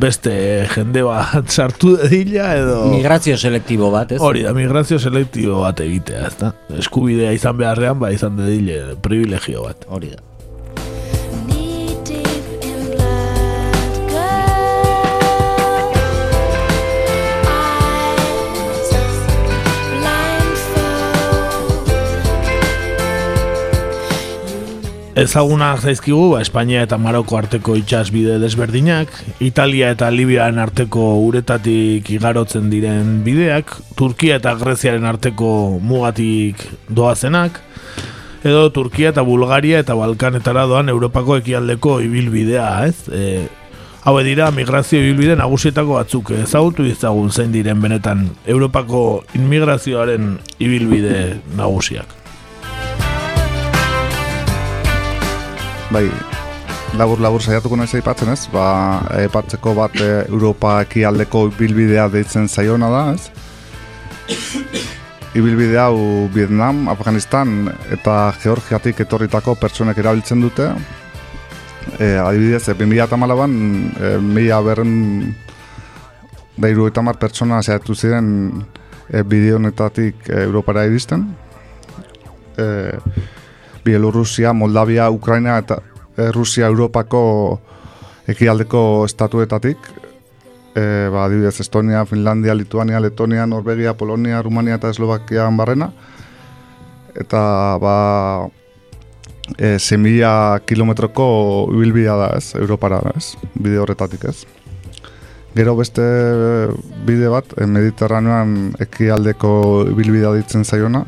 beste jende bat sartu dedila edo... Migrazio selektibo bat, ez? Hori da, migrazio selektibo bat egitea, ezta? Eskubidea izan beharrean, ba izan dedile privilegio bat. Hori da. Blindfold. Ezaguna zaizkigu, ba, Espainia eta Maroko arteko itxasbide desberdinak, Italia eta Libian arteko uretatik igarotzen diren bideak, Turkia eta Greziaren arteko mugatik doazenak, edo Turkia eta Bulgaria eta Balkanetara doan Europako ekialdeko ibilbidea, ez? E, Haue dira migrazio ibilbide nagusietako batzuk ezagutu izagun zein diren benetan Europako inmigrazioaren ibilbide nagusiak. Bai, labur labur saiatuko naiz aipatzen ez, ba, aipatzeko bat e, Europa ekialdeko ibilbidea deitzen zaiona da, ez? Ibilbide hau Vietnam, Afganistan eta Georgiatik etorritako pertsonek erabiltzen dute. E, adibidez, e, 2008an, e, mila berren da irurogeita hamar pertsona saiatu ziren e, bide honetatik e, Europara iristen. E, Bielorrusia, Moldavia, Ukraina eta e, Rusia Europako ekialdeko estatuetatik. E, ba, adibidez, Estonia, Finlandia, Lituania, Letonia, Norvegia, Polonia, Rumania eta Eslovakia barrena. Eta ba, e, 6.000 kilometroko ibilbidea da ez, Europara ez, bide horretatik ez. Gero beste bide bat, Mediterranean ekialdeko ibilbidea ditzen zaiona,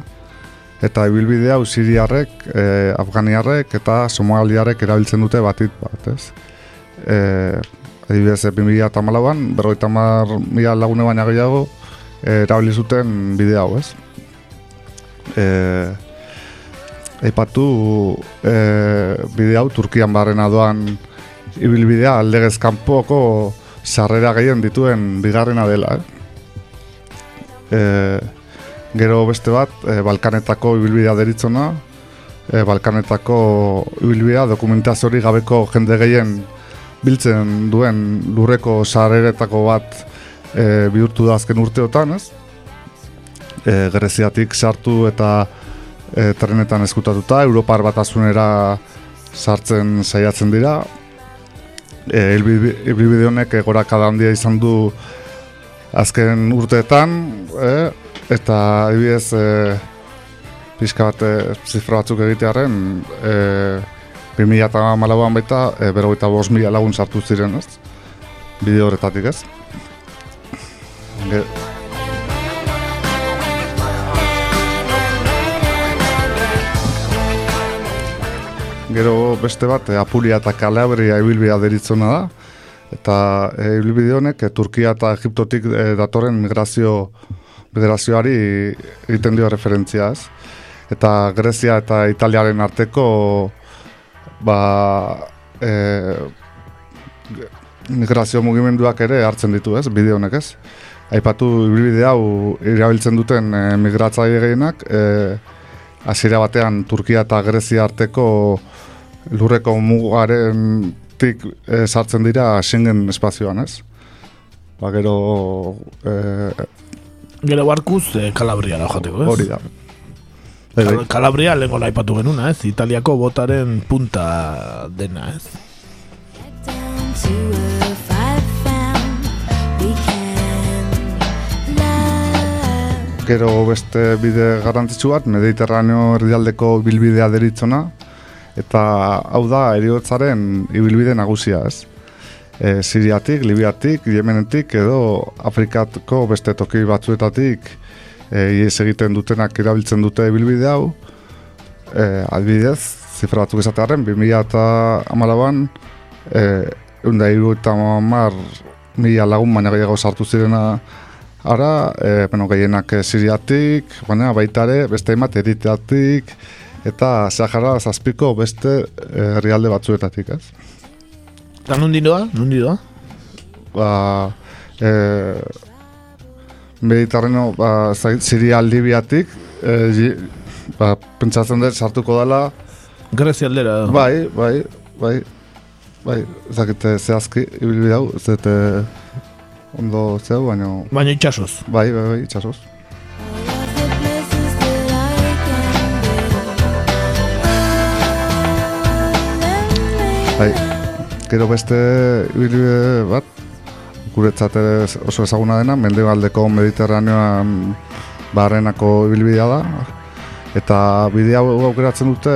eta ibilbidea hau siriarrek, e, afganiarrek eta somaliarrek erabiltzen dute batit bat, ez? E, adibidez, 2008an, berrogeita hamar mila lagune baina gehiago, e, erabili zuten bide hau, ez? E, Aipatu e, bide hau Turkian barrena doan ibilbidea aldegez kanpoko sarrera gehien dituen bigarrena dela, eh? E, gero beste bat, e, Balkanetako ibilbidea deritzona, e, Balkanetako ibilbidea dokumentazio hori gabeko jende gehien biltzen duen lurreko sareretako bat e, bihurtu da azken urteotan, ez? E, Greziatik sartu eta e, trenetan eskutatuta, Europar batasunera sartzen saiatzen dira. E, Ibilbide honek gorakada handia izan du azken urteetan, e, eta adibidez e, pixka bat e, zifra batzuk egitearen, e, 2008an baita, e, berrogeita bost mila lagun sartu ziren, ez? Bideo horretatik, ez? Ge- Gero beste bat, e, Apulia eta Kalabria ibilbidea deritzona da, eta e, ibilbide honek e, Turkia eta Egiptotik e, datorren migrazio federazioari egiten dio referentzia, ez? Eta Grezia eta Italiaren arteko ba, e, migrazio mugimenduak ere hartzen ditu, ez? Bide honek, ez? Aipatu ibilbide hau irabiltzen duten e, migratzaile gehienak, e, hasiera batean Turkia eta Grezia arteko lurreko mugaren tik e, sartzen dira Schengen espazioan, ez? Ba, gero... E, Gero barkuz eh, Kalabriara joateko, ez? hori da. Bai, bai. Kal- Kalabria lehenko aipatu genuna, ez? Italiako botaren punta dena, ez? Gero beste bide garrantzitsu bat, Mediterraneo erdialdeko bilbidea deritzona, eta hau da eriotzaren ibilbide nagusia, ez? E, Siriatik, Libiatik, Yemenetik edo Afrikatko beste toki batzuetatik e, ies egiten dutenak erabiltzen dute ibilbide hau. E, adibidez, zifra batzuk esatearen, 2000 eta amalauan, e, eunda hiru eta hamar mila lagun baina gehiago sartu zirena ara, e, bueno, gehienak e, Siriatik, baina baita ere, beste hainbat Eritreatik, eta Sahara zazpiko beste e, herrialde batzuetatik, ez? Eta nundi doa? Nundi doa? Ba, e, Mediterraneo, ba, zait, Siria Libiatik, e, ji- ba, pentsatzen dut sartuko dela, Grezia aldera. bai, bai, bai, bai, ezakite zehazki, ibilbide hau, ez dut, e, ondo zeu, baina... Baina itxasoz. Bai, bai, bai, itxasoz. Bai, gero beste ibilbide bat, guretzat oso ezaguna dena, mendebaldeko mediterraneoan barrenako ibilbidea da, eta bidea aukeratzen dute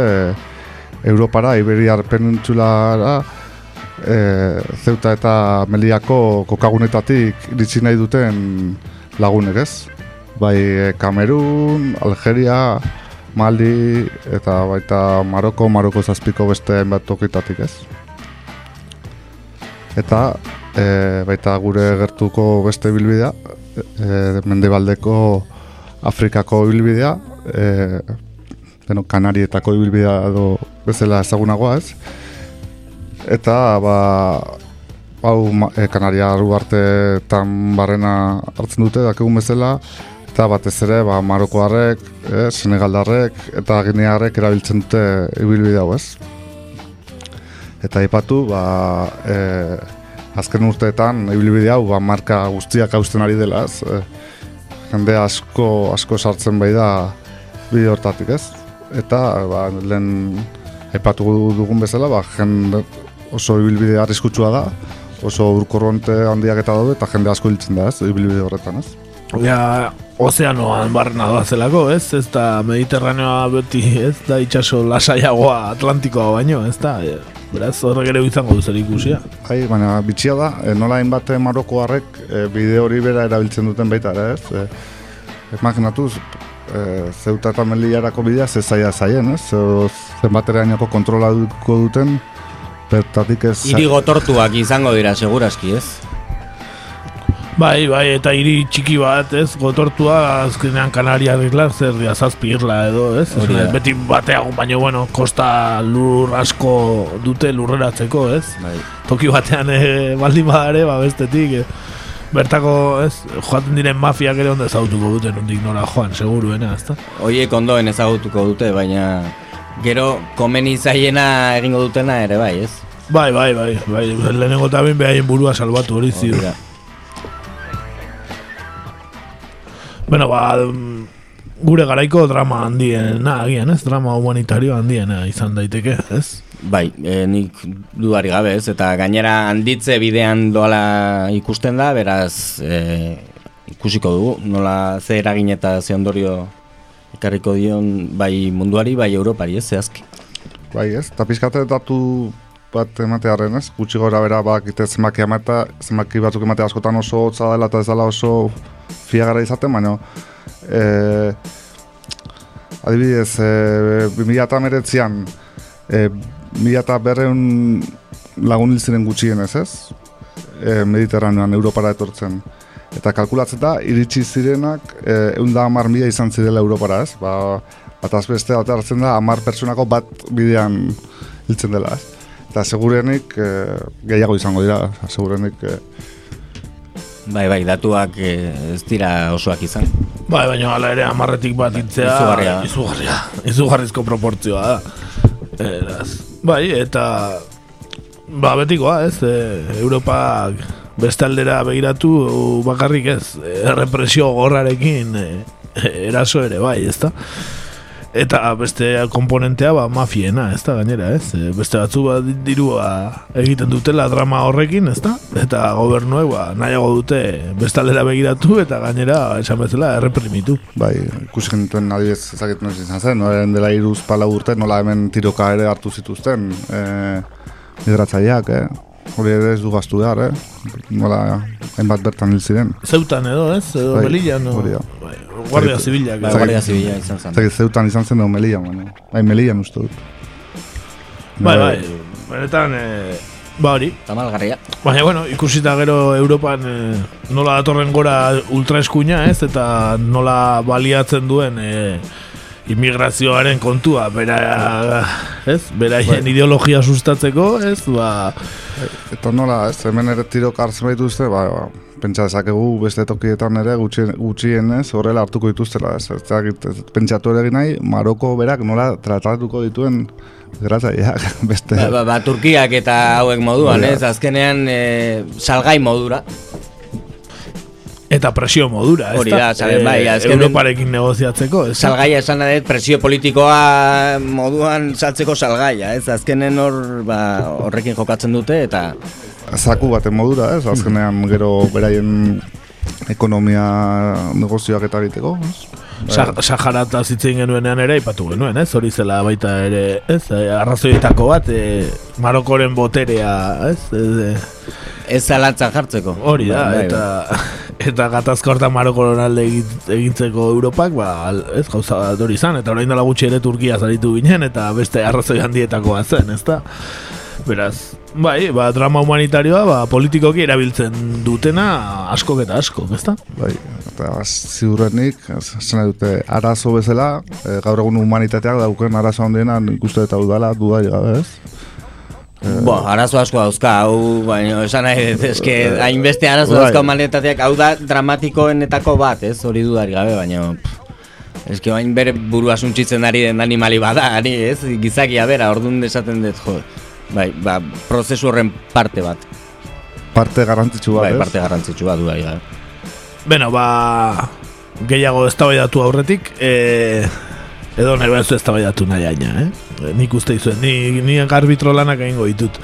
Europara, Iberiar penintsulara, e, Zeuta eta Meliako kokagunetatik iritsi nahi duten lagunek ez? Bai e, Kamerun, Algeria, Mali eta baita Maroko, Maroko zazpiko beste hainbat tokitatik ez? Eta e, baita gure gertuko beste bilbidea, e, mendebaldeko Afrikako ibilbidea, e, deno, Kanarietako ibilbidea edo bezala ezagunagoa ez. Eta ba, hau e, Kanaria uartetan barrena hartzen dute dakigun bezala, eta batez ere ba, Marokoarrek, e, Senegaldarrek eta Ginearrek erabiltzen dute ibilbide hau ez. Eta aipatu, ba, e, azken urteetan ibilbide hau ba, marka guztiak hausten ari dela ez. E, jende asko asko sartzen bai da bide hortatik ez. Eta ba, lehen aipatu dugun bezala, ba, jende oso ibilbide arriskutsua da, oso urkorronte handiak eta daude, eta jende asko hiltzen da ez, ibilbide horretan ez. Ja, ozeanoan barrena doazelako, ez? Ez da Mediterraneoa beti, ez da itxaso lasaiagoa Atlantikoa baino, ez da? E, Beraz, horrek ere izango du zer ikusia. Bai, baina bitxia da, e, nola hainbat marokoarrek e, bide hori bera erabiltzen duten baita ez? E, imaginatuz, e, zeuta eta meliarako bidea ze zaila zaien, ez? Zeo, zenbaterainako kontrolatuko duten, bertatik ez... Hiri gotortuak izango dira, seguraski, ez? Bai, bai, eta hiri txiki bat, ez? Gotortua azkenean Kanaria irla, zer dia zazpi irla edo, ez? Hori da. Beti bateago, baina bueno, kosta lur asko dute lurreratzeko, ez? Bai. Toki batean e, baldin badare, ba bestetik, e, bertako, ez? Joaten diren mafiak ere ondo ezagutuko dute nondik nora joan, seguruena, ezta? Hoiek ondoen ezagutuko dute, baina Gero, komeni zaiena egingo dutena ere bai, ez? Bai, bai, bai, bai, lehenengo eta behin behaien burua salbatu hori ziur. Bueno, ba, mm, gure garaiko drama handiena, agian, ez? Drama humanitario handiena izan daiteke, ez? Bai, e, nik dudari gabe ez, eta gainera handitze bidean doala ikusten da, beraz e, ikusiko dugu, nola ze eragin eta ze ondorio ekarriko dion bai munduari, bai Europari, ez, zehazki. Bai, ez? Eta pizkate datu bat ematearen, ez? Gutxi gora bera bakite zenbaki amata, zenbaki batzuk emate askotan oso hotza dela eta ez dela oso fiagara izaten, baina e, adibidez, e, 2008an e, mila eta berreun lagun hil ziren gutxienez, ez? E, Mediterranean, Europara etortzen. Eta kalkulatzen da, iritsi zirenak e, egun da amar mila izan zirela Europara, ez? Ba, bat azbeste da, amar pertsonako bat bidean hiltzen dela, ez? Eta segurenik e, gehiago izango dira, segurenik e, Bai, bai, datuak e, ez dira osoak izan. Bai, baina hala ere amarretik bat hitzea Izugarria. izugarria, izugarrizko proportzioa da. Eraz, bai, eta ba, betikoa, ez, e, Europak beste aldera begiratu bakarrik ez, e, represio gorrarekin e, eraso ere bai, ezta? Eta beste komponentea ba, mafiena, ez da, gainera, ez? E, Beste batzu ba, di- dirua egiten dutela drama horrekin, ez da? Eta gobernuek ba, nahiago dute beste aldera begiratu eta gainera, esan bezala, erreprimitu. bai, ikusi genituen adibidez ezagut noiz izan zen, noren dela iruz pala urte, nola hemen tiroka ere hartu zituzten, e, migratzaileak, eh? Hori ere ez du gaztu behar, eh? Nola, hainbat bertan hil ziren. Zeutan edo, ez? Edo Bai, Melillan, no? hori da. Bai, Guardia Zibilak. Bai, Guardia Zibila izan zen. Zagit, zeutan izan zen edo Melillan, baina. Bai, Melillan uste dut. Bai, bai, benetan, e, ba hori. Tamalgarria. Baina, bueno, ikusita gero Europan e, nola datorren gora ultraeskuina, ez? Eta nola baliatzen duen e, immigrazioaren kontua, bera, ez? Beraien Bai. ideologia sustatzeko, ez? Ba, Eta nola, ez, hemen ere tirok hartzen dituzte, ba, ba, pentsa dezakegu beste tokietan ere gutxien, gutxienez horrela hartuko dituztela, ez, ez, dakit, ez pentsatu ere nahi, Maroko berak nola tratatuko dituen gratzaileak beste... Ba, ba, ba, Turkiak eta hauek moduan, da. ez? Azkenean e, salgai modura. eta presio modura, ez Hori da, sabe, bai, azkenen- Europarekin negoziatzeko, ez? Salgaia esan da presio politikoa moduan saltzeko salgaia, ez? Azkenen hor, ba, horrekin jokatzen dute eta zaku baten modura, ez, azkenean gero beraien ekonomia negozioak eta egiteko, ez? Sa- Sahara eta zitzen genuenean ere aipatu genuen, ez? Hori zela baita ere, ez? Eh, Arrazoietako bat, e, Marokoren boterea, ez? E, ez zalantzan jartzeko. hori da, Bai, bai. eta eta gatazko hortan Marokoren alde egintzeko Europak, ba, ez gauza bat hori izan, eta orain dela gutxi ere Turkia zaritu ginen, eta beste arrazoi handietakoa zen, ezta? Beraz, bai, ba, drama humanitarioa, ba, politikoki erabiltzen dutena askok eta askok, ezta? Bai, eta ziurrenik, nahi dute, arazo bezala, e, gaur egun humanitateak dauken arazo handiena nik uste eta udala dudari gabe, ez? Bo, arazo asko dauzka, hau, baina esan nahi eske, hainbeste arazo Bai. dauzka humanitateak, hau da dramatikoenetako bat, ez, hori dudari gabe, baina... Eske bain bere burua suntzitzen ari den animali bada, ari, ez? Gizakia bera, orduan esaten dut, jo. Bai, ba, prozesu horren parte bat. Parte garrantzitsu bat, Bai, ez? parte garrantzitsu bat dudari gabe. Beno, ba, gehiago eztabaidatu aurretik, e, edo nahi behar eztabaidatu nahi aina, eh? E, Nik uste izuen, ni, ni arbitro lanak egingo ditut.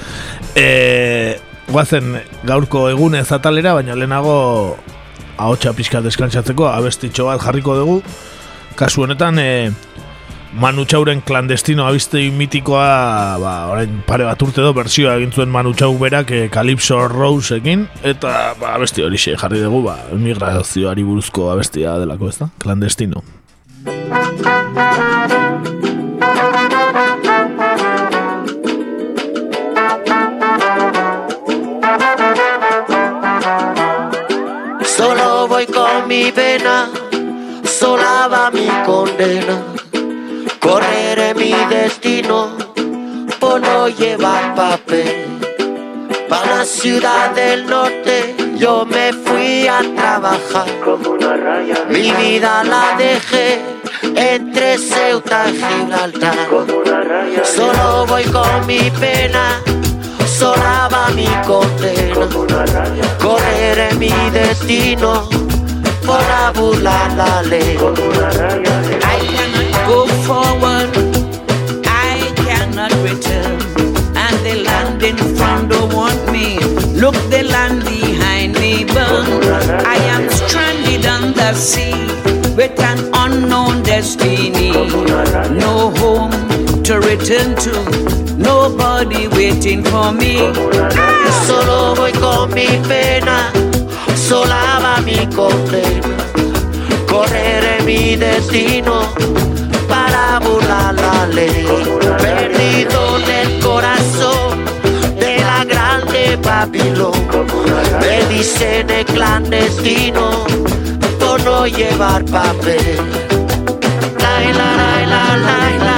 E, guazen gaurko egunez atalera, baina lehenago ahotsa pixka deskantsatzeko abestitxo bat jarriko dugu. Kasu honetan, e, Manu Txauren klandestino abistei mitikoa, ba, orain pare bat urte do, bersioa egin zuen Manu Txau berak e, Calypso Roseekin, eta ba, abesti hori jarri dugu, ba, migrazioari buruzko abestia delako, ez da? Klandestino. Solo voy con mi vena, sola va mi condena. Correré mi destino por no llevar papel. Para la ciudad del norte yo me fui a trabajar. Como una raya. Mi vida la dejé entre Ceuta y Gibraltar. Solo voy con mi pena, sola va mi condena. Correré mi destino para burlar la ley. I cannot go forward, I cannot return. And the land in front don't want me. Look, the land behind me burn. I am stranded on the sea with an unknown destiny. No home to return to, nobody waiting for me. Solo voy con mi pena, sola va mi condena. Correré mi destino Perdido en el corazón de la grande Babilón. Me dicen el clandestino por no llevar papel. La, la, la, la, la,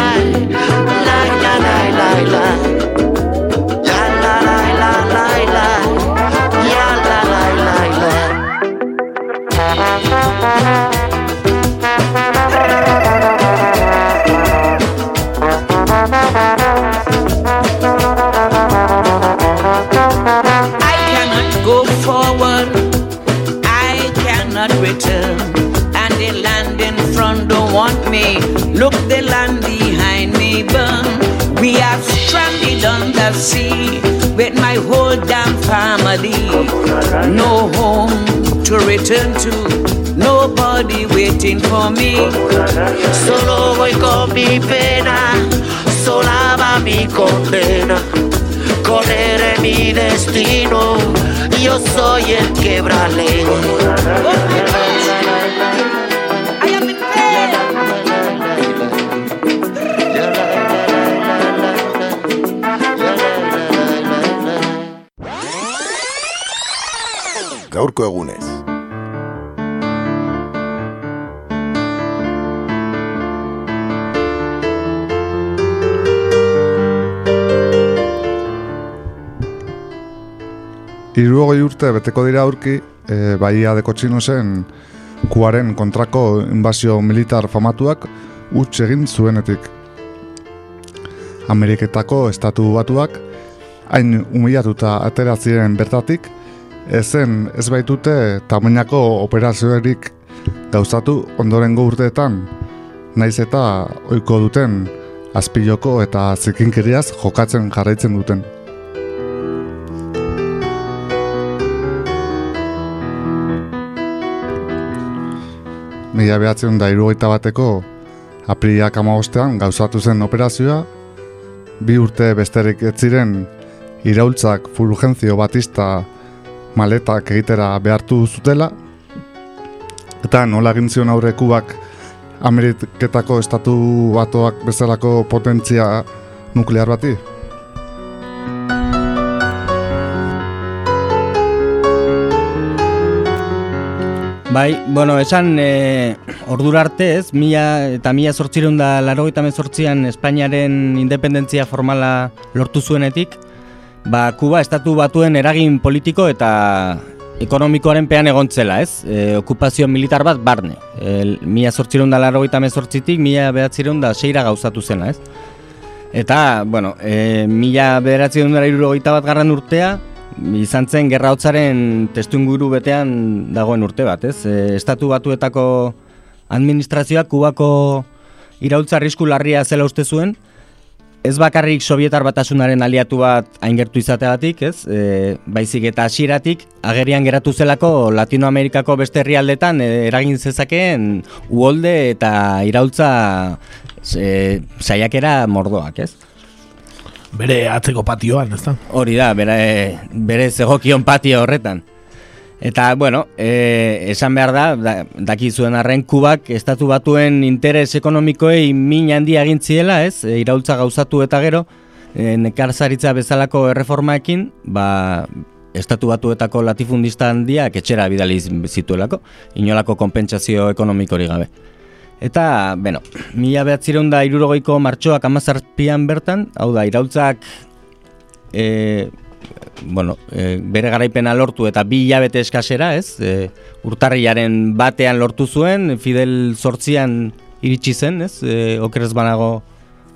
sea with my whole damn family. No home to return to, nobody waiting for me. Solo voy con mi pena, sola va mi condena. Correré mi destino, yo soy el quebrale. Gaurko egunez. Irurogei urte beteko dira aurki, e, Baia de Kotxinosen kuaren kontrako inbazio militar famatuak utz egin zuenetik. Ameriketako estatu batuak, hain humilatuta atera ziren bertatik, ezen ez baitute tamainako operazioerik gauzatu ondorengo urteetan, naiz eta ohiko duten azpiloko eta zikinkeriaz jokatzen jarraitzen duten. Mila behatzen da irugaita bateko apriliak amabostean gauzatu zen operazioa, bi urte besterik ez ziren iraultzak fulgenzio batista maletak egitera behartu zutela, eta nola egin zion aurre kubak Ameriketako estatu batoak bezalako potentzia nuklear bati? Bai, bueno, esan e, ordura arte ez, mila eta mila zortzireun da laro eta Espainiaren independentzia formala lortu zuenetik, ba, Kuba estatu batuen eragin politiko eta ekonomikoaren pean egontzela, ez? E, okupazio militar bat barne. E, mila zortzireun da laro eta mezortzitik, mila behatzireun da seira gauzatu zena, ez? Eta, bueno, e, mila bederatzireun da bat garran urtea, izan zen gerra hotzaren testu inguru betean dagoen urte bat, ez? E, estatu batuetako administrazioak kubako iraultza arrisku larria zela uste zuen, ez bakarrik sovietar batasunaren aliatu bat aingertu izateagatik, ez? E, baizik eta hasieratik agerian geratu zelako Latinoamerikako beste herrialdetan e, eragin zezakeen uholde eta iraultza e, saiakera mordoak, ez? Bere atzeko patioan, ez da? Hori da, bere, bere zegokion patio horretan. Eta, bueno, e, esan behar da, da, daki zuen arren kubak, estatu batuen interes ekonomikoei min handia egintziela, ez? E, iraultza gauzatu eta gero, e, nekarzaritza bezalako erreformaekin, ba, estatu batuetako latifundista handiak etxera bidali zituelako, inolako konpentsazio ekonomikori gabe. Eta, bueno, mila behatzireun da irurogeiko martxoak amazarpian bertan, hau da, iraultzak e, bueno, e, bere garaipena lortu eta bi hilabete eskasera, ez? E, urtarriaren batean lortu zuen, Fidel sortzian iritsi zen, ez? E, okerez banago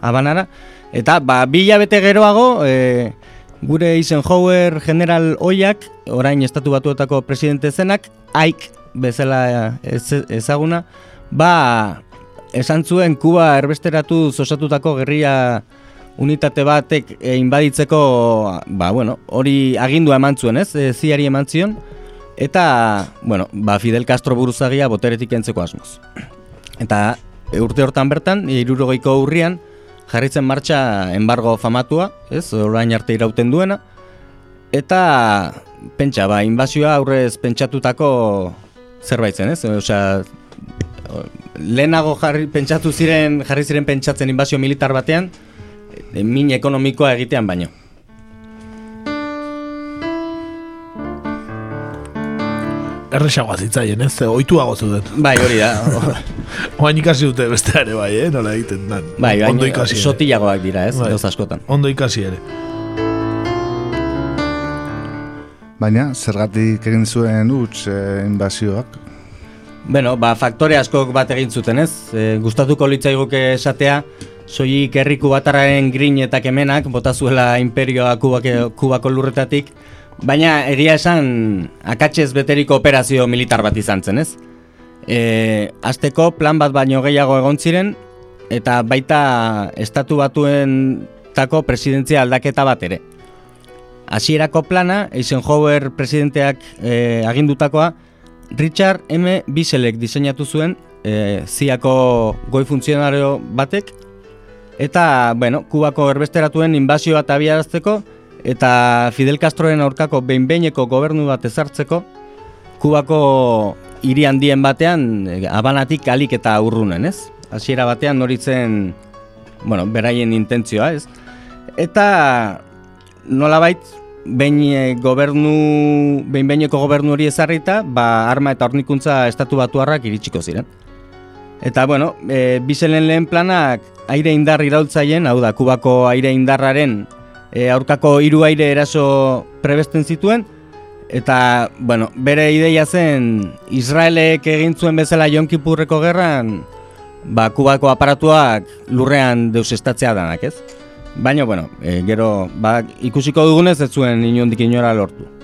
abanara. Eta, ba, bi hilabete geroago, e, gure Eisenhower general oiak, orain estatu batuetako presidente zenak, Aik bezala ez, ezaguna, ba, esan zuen Kuba erbesteratu osatutako gerria unitate batek e, inbaditzeko, ba, bueno, hori agindua eman zuen, ez? E, ziari eman zion, eta, bueno, ba, Fidel Castro buruzagia boteretik entzeko asmoz. Eta e, urte hortan bertan, irurogeiko urrian, jarritzen martxa embargo famatua, ez, orain arte irauten duena, eta pentsa, ba, inbazioa aurrez pentsatutako zerbait zen, ez? Osea, lehenago jarri, pentsatu ziren, jarri ziren pentsatzen inbazio militar batean, min ekonomikoa egitean baino. Erresagoa zitzaien, ez? Oituago zuten. Bai, hori da. Oain ikasi dute beste ere, bai, eh? Nola egiten dan. Bai, Ondo ikasi ere. sotilagoak dira, ez? Bai. Askotan. Ondo ikasi ere. Baina, zergatik egin zuen huts eh, inbazioak? Bueno, ba, faktore askok bat egin zuten, ez? E, gustatuko litzaiguke esatea, soilik herriku batarraren grin eta kemenak, bota zuela imperioa Kubake, Kubako lurretatik, baina egia esan akatsez beteriko operazio militar bat izan zen, ez? E, azteko plan bat baino gehiago egon ziren, eta baita estatu batuen tako presidentzia aldaketa bat ere. Hasierako plana, Eisenhower presidenteak e, agindutakoa, Richard M. Biselek diseinatu zuen, e, ziako goi funtzionario batek, eta, bueno, Kubako erbesteratuen inbazioa eta abiarazteko, eta Fidel Castroren aurkako behin-behineko gobernu bat ezartzeko, Kubako hiri handien batean, e, abanatik alik eta urrunen, ez? Hasiera batean noritzen, bueno, beraien intentzioa, ez? Eta nolabait behin e, gobernu behin gobernu hori ezarrita, ba arma eta hornikuntza estatu batuarrak iritsiko ziren. Eta bueno, e, biselen lehen planak aire indar iraultzaien, hau da, Kubako aire indarraren e, aurkako hiru aire eraso prebesten zituen, eta, bueno, bere ideia zen Israelek egin zuen bezala Yom Kippurreko gerran, ba, Kubako aparatuak lurrean deusestatzea danak, ez? Baina, bueno, e, gero, ba, ikusiko dugunez ez zuen inondik inora lortu.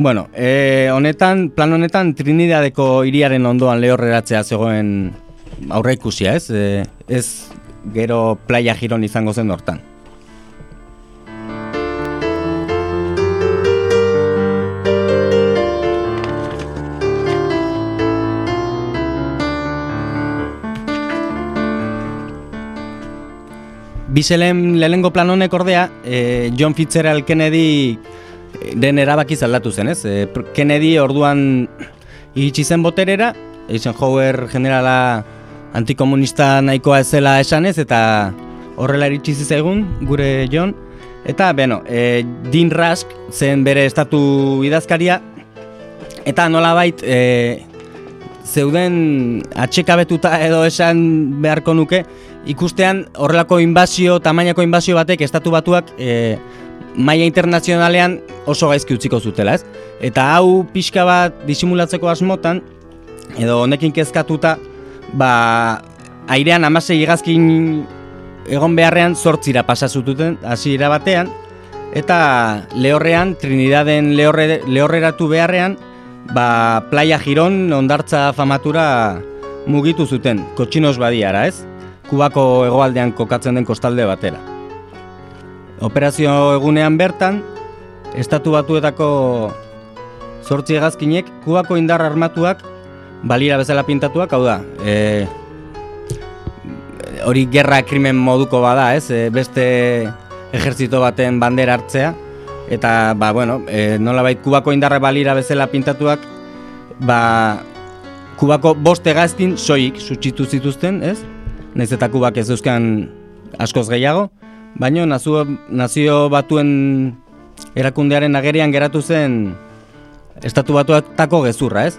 Bueno, e, honetan, plan honetan Trinidadeko hiriaren ondoan lehorreratzea zegoen aurre ikusia, ez? E, ez gero playa giron izango zen hortan. Biselen lehenengo plan honek ordea, e, John Fitzgerald Kennedy den erabaki aldatu zen, ez? E, pr- Kennedy orduan iritsi zen boterera, Eisenhower generala antikomunista nahikoa ez zela esanez, eta horrela iritsi zaigun gure John. Eta, beno, e, Dean Rusk zen bere estatu idazkaria, eta nolabait e, zeuden atxekabetuta edo esan beharko nuke, ikustean horrelako inbazio, tamainako inbazio batek estatu batuak e, maila internazionalean oso gaizki utziko zutela, ez? Eta hau pixka bat disimulatzeko asmotan, edo honekin kezkatuta, ba, airean amasei hegazkin egon beharrean zortzira pasazututen hasiera batean, eta lehorrean, Trinidaden lehorre, lehorreratu beharrean, ba, playa giron ondartza famatura mugitu zuten, kotxinos badiara, ez? Kubako hegoaldean kokatzen den kostalde batera. Operazio egunean bertan, estatu batuetako zortzi hegazkinek Kubako indar armatuak balira bezala pintatuak, hau da, e, hori gerra krimen moduko bada, ez? E, beste ejertzito baten bandera hartzea, eta, ba, bueno, e, nolabait Kubako indarra balira bezala pintatuak, ba, Kubako bost hegazkin soik sutxitu zituzten, ez? Naiz eta Kubak ez euskan askoz gehiago, baina nazio, nazio batuen erakundearen agerian geratu zen estatu batuetako gezurra, ez?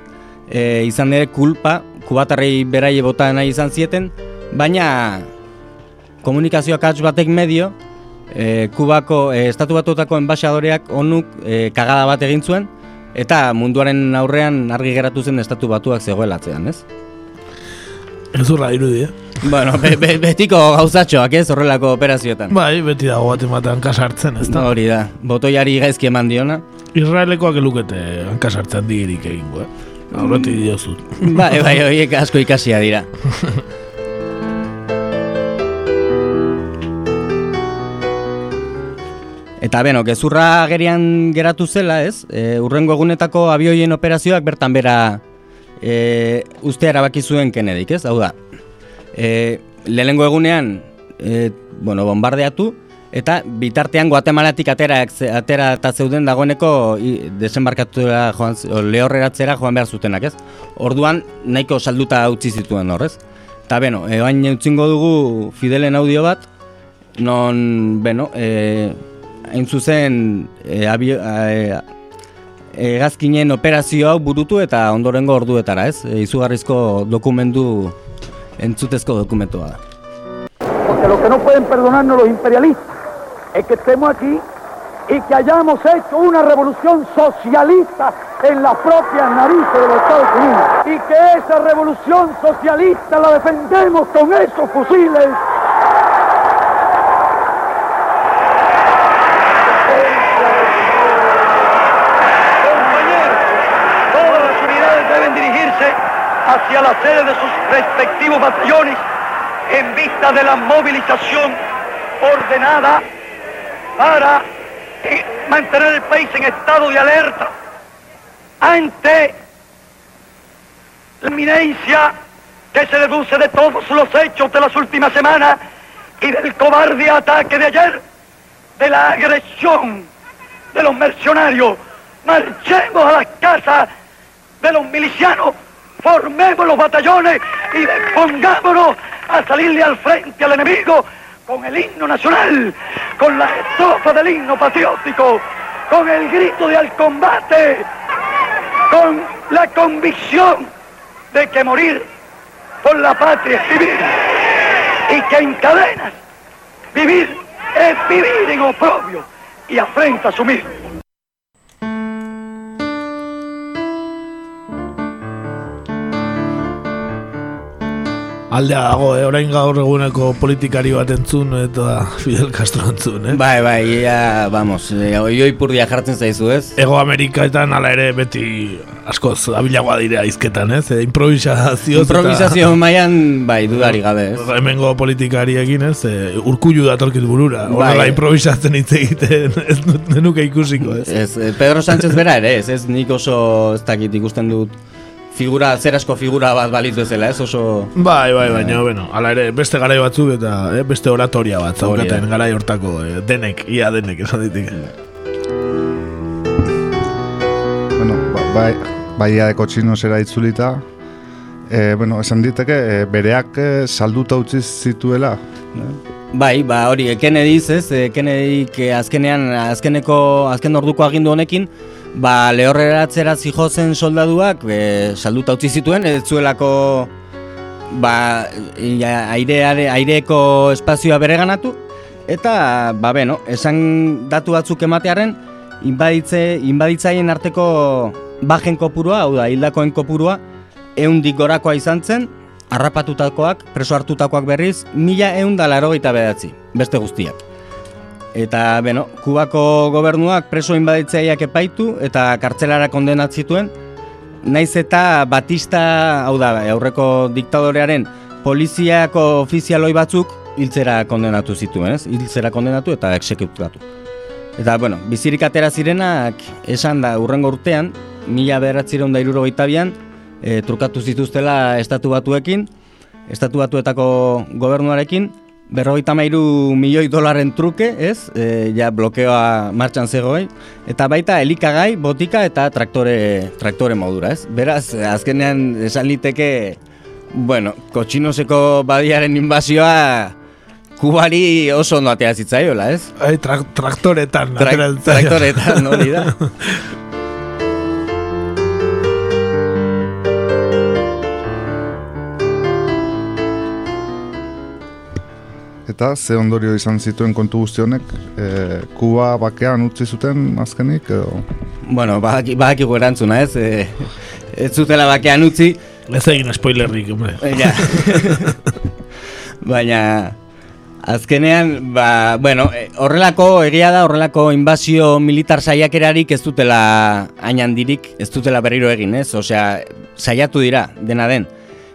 E, izan ere kulpa, kubatarrei beraie bota nahi izan zieten, baina komunikazio akats batek medio, e, Kubako e, estatu batuetako enbaixadoreak onuk e, kagada bat egin zuen, eta munduaren aurrean argi geratu zen estatu batuak zegoelatzean, ez? Gezurra dirudi, eh? Bueno, be, be, betiko gauzatxoak ez horrelako operazioetan. Bai, beti dago bat ematen kasartzen, ez da? Hori da, botoiari gaizki eman diona. Israelekoak elukete hankasartzen digirik egingo, eh? Aurretik diozut. bai, bai, horiek asko ikasia dira. Eta beno, gezurra agerian geratu zela, ez? E, urrengo egunetako abioien operazioak bertan bera e, uste erabaki zuen Kennedyk, ez? Hau da, e, lehenengo egunean, e, bueno, bombardeatu, eta bitartean Guatemalatik atera, atera eta zeuden dagoeneko desembarkatura joan, lehorreratzera joan behar zutenak, ez? Orduan, nahiko salduta utzi zituen horrez. Eta beno, e, bain utzingo dugu Fidelen audio bat, non, beno, e, hain zuzen e, abio, e, hegazkinen operazio hau burutu eta ondorengo orduetara, ez? E, izugarrizko dokumentu, entzutezko dokumentua da. Porque lo que no pueden perdonarnos los imperialistas es que estemos aquí y que hayamos hecho una revolución socialista en las propias narices de los Estados Unidos. Y que esa revolución socialista la defendemos con esos fusiles. Todas las unidades deben dirigirse hacia la sede de sus respectivos batallones en vista de la movilización ordenada para eh, mantener el país en estado de alerta ante la inminencia que se deduce de todos los hechos de las últimas semanas y del cobarde ataque de ayer, de la agresión de los mercenarios. Marchemos a las casas de los milicianos, formemos los batallones y pongámonos a salirle al frente al enemigo con el himno nacional, con la estrofa del himno patriótico, con el grito de al combate, con la convicción de que morir por la patria es vivir y que en cadenas vivir es vivir en oprobio y afrenta asumir. Aldea dago, eh? orain gaur eguneko politikari bat entzun eta Fidel Castro entzun, eh? Bai, bai, ia, vamos, oioi purdia jartzen zaizu, ez? Ego Amerikaetan hala ere beti askoz abilagoa dire aizketan, ez? E, improvisazio Improvisazio mailan, bai, dudari gabe, ez? Hemengo politikariekin, ez? E, urkullu datorkit burura. Bai. Horrela improvisatzen hitz egiten, ez nenuke ikusiko, ez? Ez, eh, Pedro Sánchez bera ere, ez, ez nik oso ez dakit ikusten dut figura, zer asko figura bat balitu ezela, ez oso... Bai, bai, baina, bueno, hala ere, beste garai batzuk eta eh, beste oratoria bat zaukaten garai hortako, eh, denek, ia denek, esan ditik. Bueno, ba, bai, bai adeko txinosera itzulita, e, bueno, esan diteke, e, bereak e, salduta utzi zituela. eh? Bai, ba hori, Kennedyz, ez, e, Kennedyk azkenean, azkeneko, azken orduko agindu honekin, ba lehorreratzera zijozen soldaduak e, salduta utzi zituen, ez zuelako ba, ia, aireare, aireko espazioa bereganatu, eta, ba, beno, esan datu batzuk ematearen, inbaditze, inbaditzaien arteko bajen kopurua, hau da, hildakoen kopurua, eundik gorakoa izan zen, harrapatutakoak, preso hartutakoak berriz, mila eun da larogeita bedatzi, beste guztiak. Eta, beno, Kubako gobernuak preso inbaditzaileak epaitu eta kartzelara kondenat zituen, naiz eta Batista, hau da, aurreko diktadorearen poliziako ofizialoi batzuk hiltzera kondenatu zituen, ez? Hiltzera kondenatu eta exekutatu. Eta, bueno, bizirik atera zirenak esan da urrengo urtean, mila beratzireun da irurogeita bian, e, trukatu zituztela estatu batuekin, estatu batuetako gobernuarekin, berrogeita mairu milioi dolaren truke, ez? E, ja blokeoa martxan zegoen. Eta baita elikagai, botika eta traktore, traktore modura, ez? Beraz, azkenean esan liteke, bueno, kotxinoseko badiaren inbazioa kubari oso ondo atea zitzaiola, ez? Ai, tra traktoretan. Tra traktoretan, hori da. Eta ze ondorio izan zituen kontu guzti honek, e, Kuba bakean utzi zuten azkenik, edo... Bueno, badaki, badakigu erantzuna, ez? E, ez zutela bakean utzi, Ez egin spoilerrik, hombre. Ja. Baina, azkenean, ba, bueno, eh, horrelako, egia da, horrelako inbazio militar saiakerarik ez dutela hain handirik, ez dutela berriro egin, ez? Osea, saiatu dira, dena den.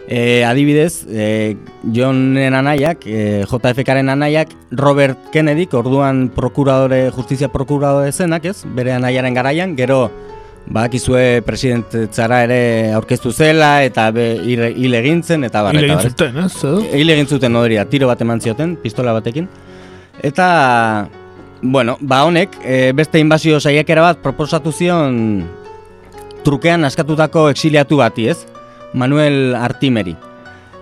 E, adibidez, e, Johnen anaiak, e, JFKaren anaiak, Robert Kennedy, orduan prokuradore, justizia prokuradore zenak, ez? Bere anaiaren garaian, gero, bakizue presidentzara ere aurkeztu zela, eta be, hil hil egin zen, eta bar, Hil eta egin bar, ez? zuten, ez? edo? Hil egin zuten oderia, tiro bat eman zioten, pistola batekin. Eta, bueno, ba honek, e, beste inbazio saiakera bat proposatu zion trukean askatutako exiliatu bati, ez? Manuel Artimeri.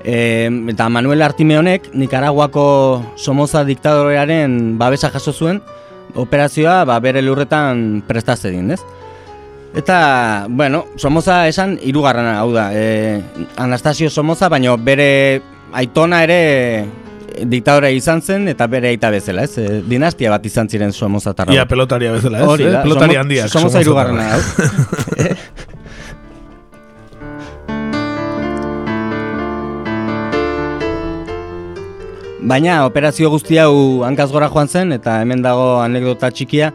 E, eta Manuel Artime honek, Nicaraguako Somoza diktadorearen babesa jaso zuen, operazioa ba, bere lurretan prestazedin, ez? Eta, bueno, Somoza esan hirugarrena hau da. E, Anastasio Somoza, baino bere aitona ere diktadore izan zen eta bere aita bezala, ez? E, dinastia bat izan ziren Somoza tarra. Ia pelotaria bezala, ez? Hori eh? da, Pelotari Somo- handiak. Somoza hirugarrena, hau. Baina operazio guzti hau hankaz gora joan zen, eta hemen dago anekdota txikia,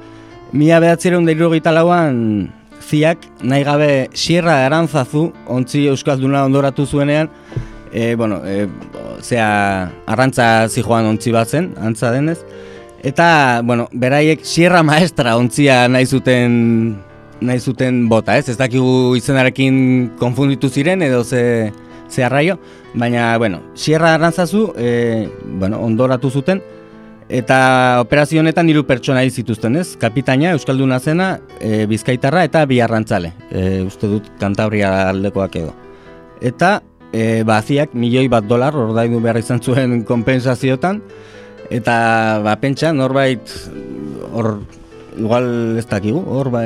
mila behatzireun da hirurogeita lauan ziak nahi gabe Sierra Arantzazu, ontzi Euskalduna ondoratu zuenean, e, bueno, e, zea, arrantza zijoan ontzi bat zen, antza denez, eta, bueno, beraiek Sierra Maestra ontzia nahi zuten nahi zuten bota, ez? Ez dakigu izenarekin konfunditu ziren edo ze, ze arraio, baina, bueno, Sierra Arantzazu, e, bueno, ondoratu zuten, eta operazio honetan hiru pertsona hil zituzten, ez? Kapitaina, Euskalduna zena, e, Bizkaitarra eta bi arrantzale, e, uste dut Kantabria aldekoak edo. Eta, e, baziak milioi bat dolar ordaindu behar izan zuen kompensaziotan, eta ba, pentsa, norbait, hor, igual ez dakigu, hor, ba,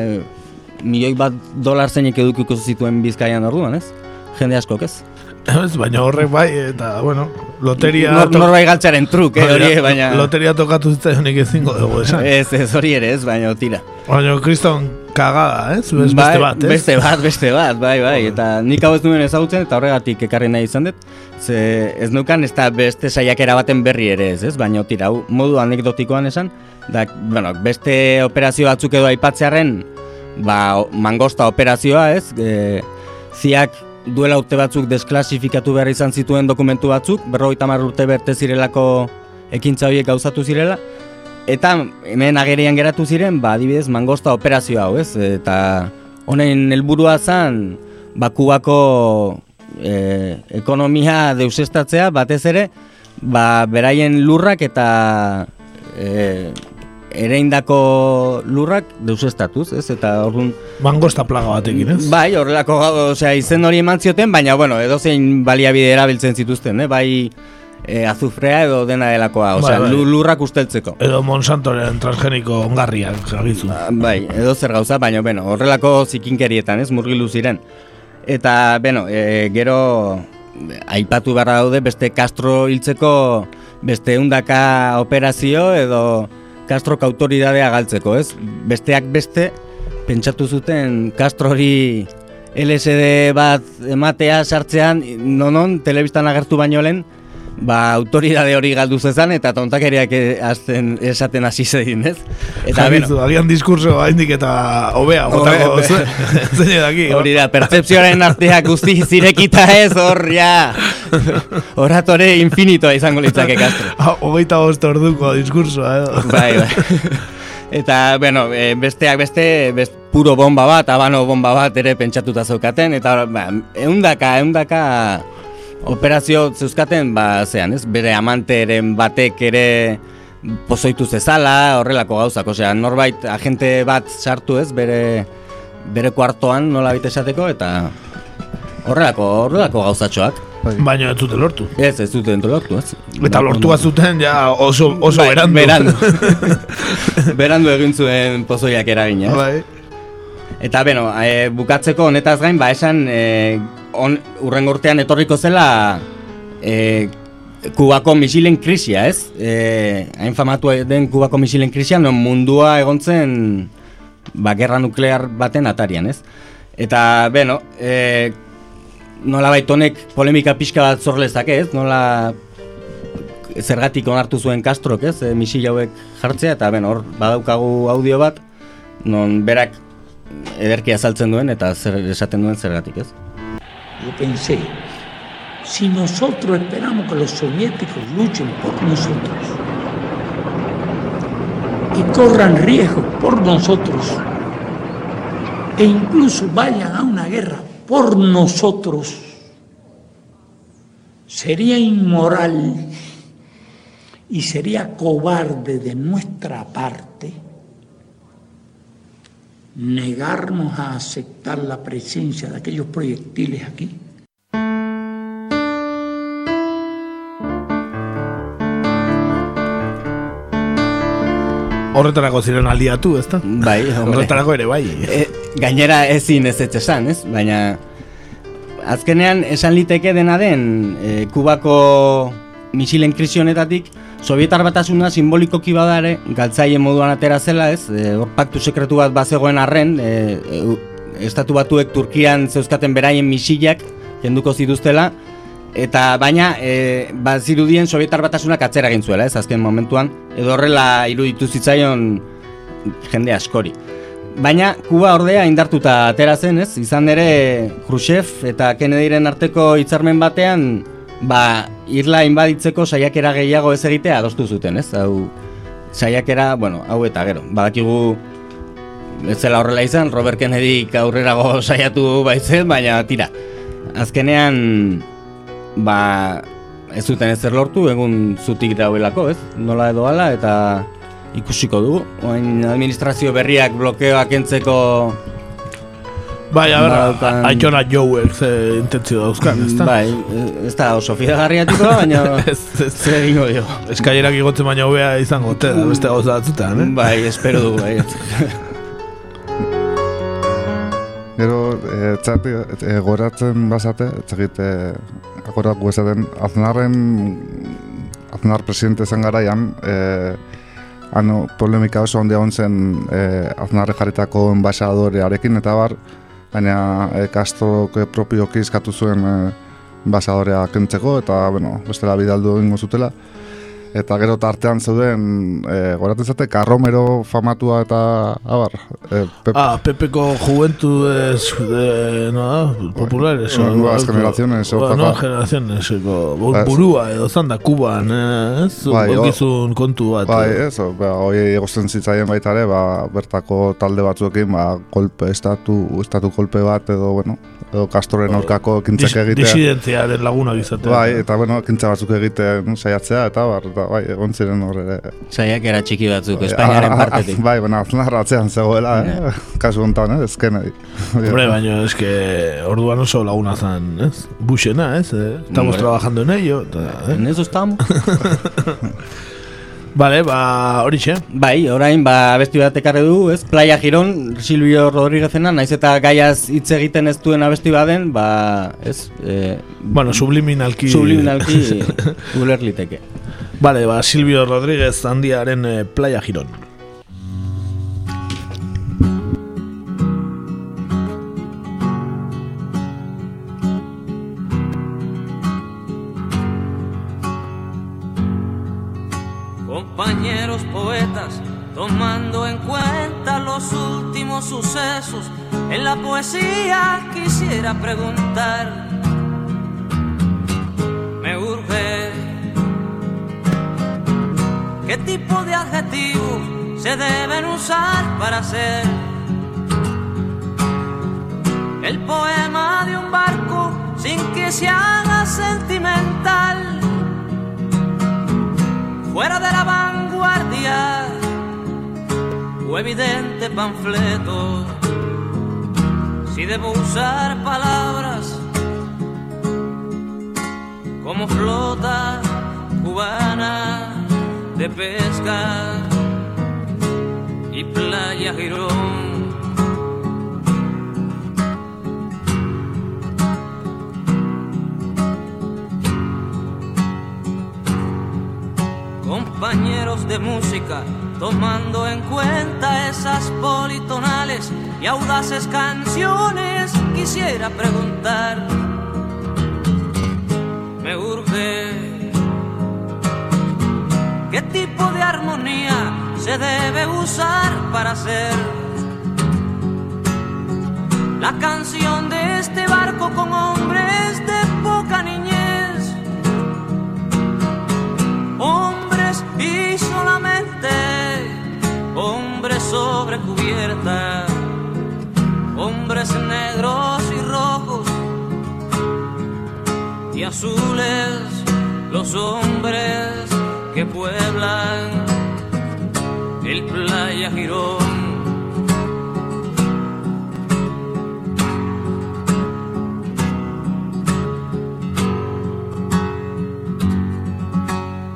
milioi bat dolar zeinek edukiko zituen bizkaian orduan, ez? Jende askok, ez? Ez, baina horrek bai, eta, bueno, loteria... Nor, norbait galtzaren truk, eh, hori, baina... Loteria tokatu zitzaionik ezingo dugu esan. Ez, ez, hori ere, ez, baina tira. Baina, kriston kagada, ez? Bez, Bai, beste bat, ez? Beste bat, beste bat, bai, bai. Eta nik hau ez nuen ezagutzen, eta horregatik ekarri nahi izan dut. Ze ez nukan ez da beste saiakera baten berri ere ez, ez? Baina tira, hau modu anekdotikoan esan, da, bueno, beste operazio batzuk edo aipatzearen, ba, mangosta operazioa, ez? E, ziak duela urte batzuk desklasifikatu behar izan zituen dokumentu batzuk, berrogeita hamar urte berte zirelako ekintza horiek gauzatu zirela, Eta hemen agerian geratu ziren, ba, adibidez, mangosta operazio hau, ez? Eta honen helburua zen, Bakubako e, ekonomia deusestatzea, batez ere, ba, beraien lurrak eta e, ereindako lurrak deusestatuz, ez? Eta orduan... Mangosta plaga batekin, ez? Bai, horrelako, osea, izen hori eman zioten, baina, bueno, edozein baliabide erabiltzen zituzten, eh? bai e, azufrea edo dena delakoa, osea, Bai, bai. lu- lurrak usteltzeko. Edo Monsantoren transgeniko ongarriak jagizu. Bai, edo zer gauza, baina, bueno, horrelako zikinkerietan, ez, murgilu ziren. Eta, bueno, e, gero aipatu beharra daude beste Castro hiltzeko beste undaka operazio edo Castrok autoridadea galtzeko, ez? Besteak beste, pentsatu zuten Castrori LSD bat ematea sartzean, nonon, telebistan agertu baino lehen, ba, autoridade hori galdu zezan eta tontakeriak eh, hasten esaten hasi zedin, ez? Eta, Jagizu, agian diskurso haindik eta hobea, zuen. Zein daki. Hori da, pertzepzioaren arteak guzti zirekita ez, hor, ja, oratore infinitoa izango litzake Castro. Ah, Hogeita bost orduko diskursoa, edo. Bai, bai. Eta, bueno, e, besteak beste, best, puro bomba bat, abano bomba bat ere pentsatuta zeukaten, eta ba, eundaka, eundaka operazio zeuzkaten, ba, zean, ez, bere amanteren batek ere pozoitu zezala, horrelako gauzak, osea, norbait agente bat sartu ez, bere, bere kuartoan nola bite esateko, eta horrelako, horrelako gauzatxoak. Baina ez zuten lortu. Ez, ez zuten lortu, ez. Eta lortu bat zuten, ja oso, oso Bai, berandu. berandu. berandu egin zuen pozoiak eragina. ez? Bai. Eta beno, e, bukatzeko honetaz gain, ba esan e, on, urrengo urtean etorriko zela e, Kubako misilen krisia, ez? E, hain famatu den Kubako misilen krisia, non mundua egon zen ba, gerra nuklear baten atarian, ez? Eta, beno, e, nola honek polemika pixka bat zor lezake, ez? Nola zergatik onartu zuen Castrok, ez? E, misil hauek jartzea, eta ben, hor badaukagu audio bat, non berak ederki azaltzen duen eta zer esaten duen zergatik, ez? Yo pensé, si nosotros esperamos que los soviéticos luchen por nosotros y corran riesgos por nosotros e incluso vayan a una guerra por nosotros, sería inmoral y sería cobarde de nuestra parte negarnos a aceptar la presencia de aquellos proyectiles aquí. Horretarako ziren aliatu, ezta? Bai, hombre. Horretarako ere bai. E, gainera ezin ez ez esan, ez? Baina azkenean esan liteke dena den e, Kubako misilen krisi honetatik Sovietar batasuna simbolikoki badare galtzaile moduan atera zela, ez? E, hor paktu sekretu bat bazegoen arren, e, e, estatu batuek Turkian zeuzkaten beraien misilak kenduko zituztela, eta baina e, bazirudien Sovietar batasunak atzera egin zuela, ez? Azken momentuan, edo horrela iruditu zitzaion jende askori. Baina Kuba ordea indartuta atera zen, ez? Izan ere Khrushchev eta Kennedyren arteko hitzarmen batean ba, irla inbaditzeko saiakera gehiago ez egitea adostu zuten, ez? Hau saiakera, bueno, hau eta gero. Badakigu ez zela horrela izan, Robert Kennedy aurrerago saiatu baitzen, baina tira. Azkenean ba, ez zuten ezer lortu, egun zutik dauelako, ez? Nola edo ala, eta ikusiko dugu. Oain administrazio berriak blokeoak entzeko Bai, a ber, Badaukan- Aitona Jouek ze intentzio dauzkan, ezta? Bai, ez da oso fidagarriatuko, baina ez, ez, zer egingo dio. Eskailerak igotzen baina hobea izango te, da beste gauza batzutan, eh? Bai, espero du, bai. Gero, e, txati, e, goratzen bazate, txegit, e, agorako esaten, aznarren, aznar presidente zen garaian, e, ano, polemika oso handia hon zen e, aznarre jarritako enbasadorearekin, eta bar, baina e, Castro propioki eskatu zuen e, enbasadorea kentzeko, eta, bueno, bestela bidaldu egingo zutela. Eta gero tartean zeuden, e, goratzen zate, Carromero famatua eta, abar, e, Pep, Ah, Pepeko Juventudes de, no, populares. Bueno, o- nuevas generaciones, o Bueno, nuevas generaciones, eko, bu- Ez. burua edo zanda Kuban, eh, ez? Bai, o- Okizun kontu bat. Bai, eh. ez, o, ba, hoi egosten zitzaien baita ba, bertako talde batzuekin, ba, kolpe, estatu, estatu kolpe bat, edo, bueno, edo Castroren aurkako ekintzak egitea. Disidentziaren lagunak izatea. Bai, eta, bueno, ekintza batzuk egiten saiatzea, eta, bar, eta, bai, egon ziren hor ere. Saiakera txiki batzuk, Bai, Espainiaren partetik. Bai, baina, aznar atzean zegoela, eh? kasu honetan, eh? ezken nahi. Hombre, baina eske orduan oso laguna zan, ez? Buxena, ez? Eh? Estamos Hombre. trabajando en ello. eh? En eso estamos. Vale, ba, horixe. Bai, orain, ba, abesti bat ekarri du, ez? Playa Giron, Silvio Rodríguezena, naiz eta gaiaz hitz egiten ez duen abesti baden, ba, ez? E, Bueno, subliminalki... subliminalki liteke. Vale, ba, Silvio Rodríguez handiaren eh, Playa Girón. Los últimos sucesos, en la poesía quisiera preguntar. Me urge. Qué tipo de adjetivos se deben usar para hacer el poema de un barco sin que se haga sentimental. Fuera de la vanguardia evidente panfleto. Si debo usar palabras como flota cubana de pesca y playa Girón. compañeros de música, tomando en cuenta esas politonales y audaces canciones, quisiera preguntar, me urge, ¿qué tipo de armonía se debe usar para hacer la canción de este barco con hombres de poca niñez? Hombres y hombres sobre cubierta, hombres negros y rojos y azules, los hombres que pueblan el playa Girón.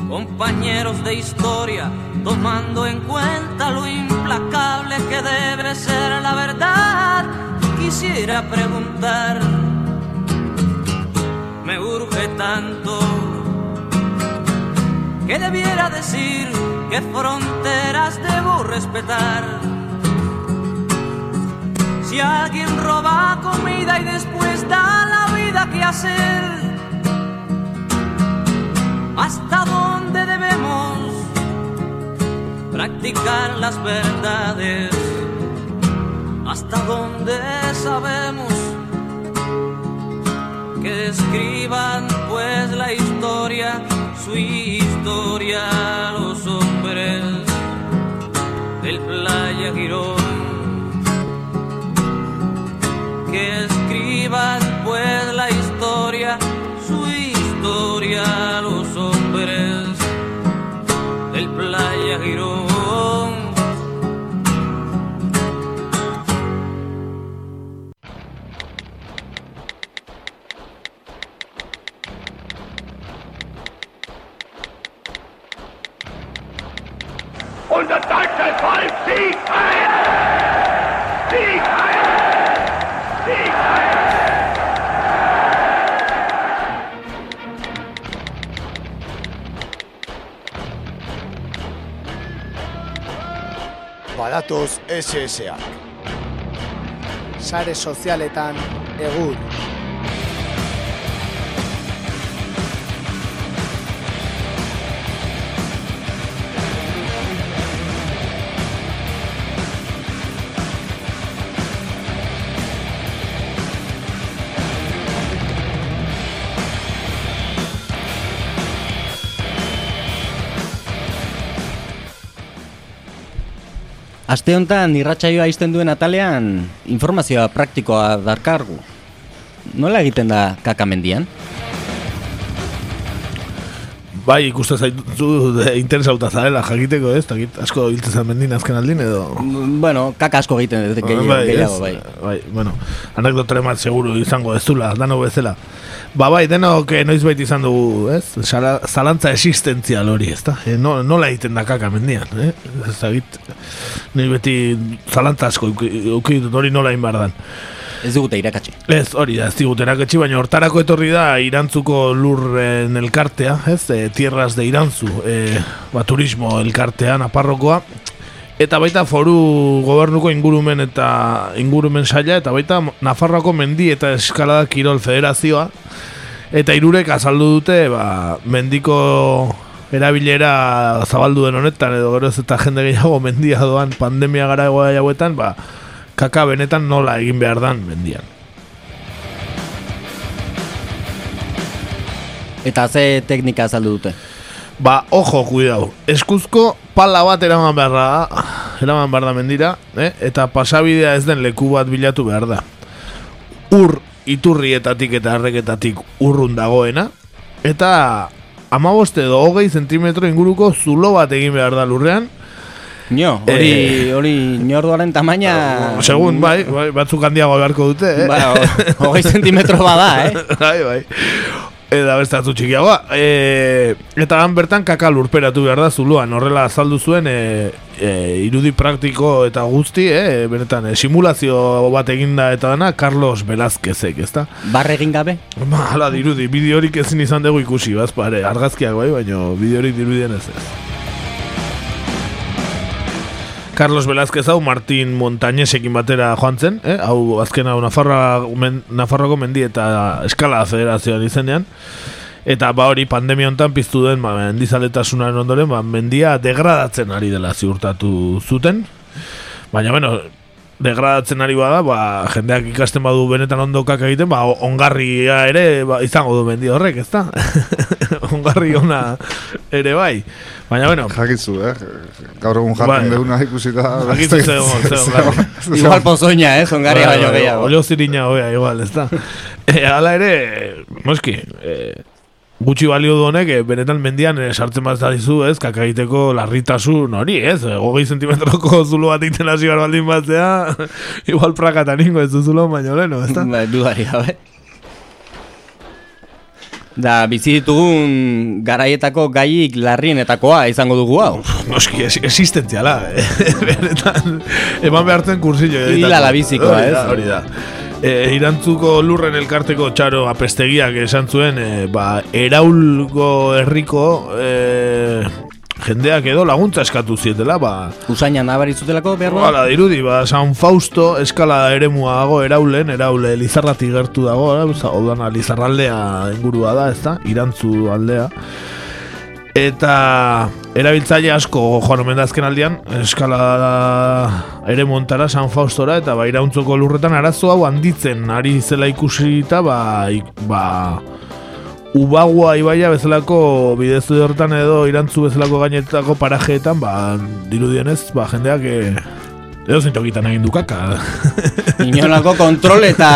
Compañeros de historia, tomando en cuenta lo implacable que debe ser la verdad, quisiera preguntar, me urge tanto que debiera decir qué fronteras debo respetar. Si alguien roba comida y después da la vida que hacer, ¿hasta las verdades? ¿Hasta dónde sabemos que escriban pues la historia? su historia los hombres del playa Girón que escriban Badatoz SSA. Sare sozialetan egur. Aste honetan irratsaioa izten duen atalean informazioa praktikoa darkargu. Nola egiten da kakamendian? Bai, ikuste zaitu de interesauta zarela jakiteko, ez? Takit asko hiltzen zen mendin azken aldin edo... Bueno, kaka asko egiten dut gehiago, bai, gehiago, bai. bai. bueno, anekdotare bat seguru izango ez dula, dano bezala. Ba bai, denok eh, noiz baita izan dugu, ez? Sala, zalantza existentzial hori, ez da? E, no, nola egiten da kaka mendian, eh? Ez dakit, nire beti zalantza asko uki dut hori nola behar dan. Ez digute irakatsi. Ez, hori da, ez digute irakatsi, baina hortarako etorri da irantzuko lurren elkartea, ez? E, tierras de irantzu, e, ba, turismo elkartea, naparrokoa, Eta baita foru gobernuko ingurumen eta ingurumen saila eta baita Nafarroako mendi eta eskalada kirol federazioa eta irurek azaldu dute ba, mendiko erabilera zabaldu den honetan edo geroz eta jende gehiago mendia doan pandemia gara hauetan ba, kaka benetan nola egin behar dan mendian. Eta ze teknika azaldu dute? Ba, ojo, kuidau. Eskuzko pala bat eraman behar da, eraman behar da mendira, eh? eta pasabidea ez den leku bat bilatu behar da. Ur iturrietatik eta erreketatik urrun dagoena, eta amaboste edo hogei zentimetro inguruko zulo bat egin behar da lurrean, Nio, hori, hori ñorduaren tamaina... Segun, bai, bai, batzuk handiago beharko dute, eh? Ba, hogei zentimetro bada, eh? bai, bai. Eta beste atzu txikiagoa. E, eta han bertan kaka lurperatu behar da zuluan. Horrela azaldu zuen e, e, irudi praktiko eta guzti, e, benetan, e, simulazio bat eginda eta dana Carlos Velázquezek, ezta? Barre egin gabe? Ba, hala dirudi, bideorik ezin izan dugu ikusi, bazpare, argazkiak bai, baina bideorik dirudien ez ez. Carlos Velázquez hau Martin Montañesekin batera joan zen, eh? hau azken hau Nafarra, men, Nafarroko mendi eta eskala federazioan izenean. Eta ba hori pandemia hontan piztu den ba, mendizaletasunaren ondoren ba, mendia degradatzen ari dela ziurtatu zuten. Baina, bueno, degradatzen ari bada, ba, jendeak ikasten badu benetan ondokak egiten, ba, ongarria ere ba, izango du mendi horrek, ezta? ongarri ona ere bai. Baina, bueno. Jakizu, eh? Gaur egun jartzen Bai. deuna ikusita... Jakizu ze ze ongarri. Igual pozoina, eh, ongarria baino gehiago. Olio zirina hoia, igual, ez da. E, ala ere, moski, e, gutxi balio du honek, e, benetan mendian e, sartzen bat dizu, ez, kaka egiteko larritasun hori, ez, hogei zentimetroko zulo bat egiten hasi behar baldin batzea, igual prakatan ingo ez zulo, baino leno, ez da? Ba, dudari gabe. Da, bizi ditugun garaietako gaiik larrienetakoa izango dugu hau. Noski, es, existentziala, eh? eman behartzen kursillo. Hila la bizikoa, Hori da, ez? Hori da. E, irantzuko lurren elkarteko txaro apestegiak esan zuen, e, ba, eraulgo herriko e, jendeak edo laguntza eskatu zietela, ba, Usaina nabarizutelako behar Hala, dirudi, ba, San Fausto eskala eremua dago eraulen, eraule Lizarratik gertu dago, eh? Oza, Odana Lizarraldea ingurua da, ez da, irantzu aldea. Eta erabiltzaile asko joan omen da azken aldian, eskala ere montara San Faustora eta ba, irauntzoko lurretan arazo hau handitzen ari zela ikusita, ba, ik- ba, Ubagua ibaia bezalako bidezu hortan edo irantzu bezalako gainetako parajeetan, ba, dirudienez, ba, jendeak e, edo zintokitan egin du kaka. Inolako kontrol eta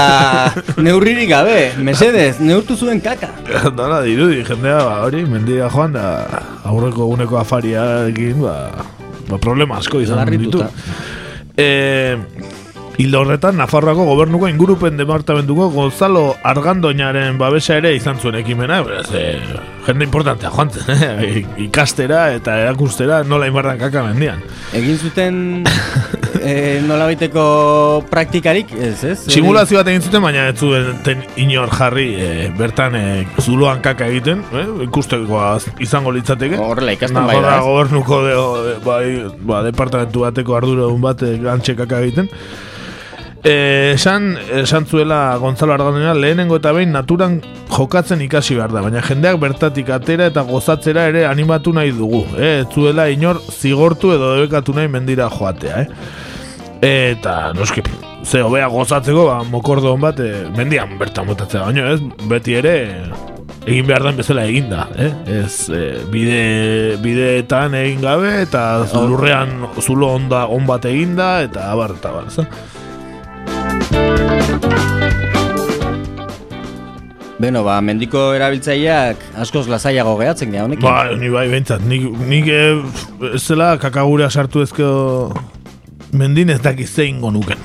neurririk gabe, mesedez, neurtu zuen kaka. Dala, dirudi, jendea, ba, hori, mendia joan, da, aurreko eguneko afariarekin, ba, ba, problema asko izan ditu. Larrituta. E, Hildo horretan, Nafarroako gobernuko ingurupen departamentuko Gonzalo Argandoñaren babesa ere izan zuen ekimena, beraz, e, jende importantea joan zen, eh? ikastera eta erakustera nola inbardan kaka mendian. Egin zuten e, nola baiteko praktikarik, ez, ez? Simulazio bat egin zuten, baina ez zuen ten inor jarri e, bertan e, zuloan kaka egiten, eh? ikustekoa izango litzateke. Horrela ikasten bai da, gobernuko de, bai, ba, departamentu bateko arduradun bat e, gantxe kaka egiten. E, esan, esan zuela Gonzalo Argandoña lehenengo eta behin naturan jokatzen ikasi behar da, baina jendeak bertatik atera eta gozatzera ere animatu nahi dugu, ez zuela inor zigortu edo debekatu nahi mendira joatea, eh? Eta, noski, ze hobea gozatzeko, ba, mokordo hon bat, e, mendian bertan botatzea, baina ez, beti ere, egin behar den bezala egin da, eh? Ez, e, bide, bideetan egin gabe, eta zulurrean zulo onda on bat egin da, eta abar, eta abar, Beno, ba, mendiko erabiltzaileak askoz lasaiago gehatzen geha honekin. Ba, ni bai, behintzat, nik, nik e, ez zela kakagura sartu ezkeo mendin ez dakiz zein nuken.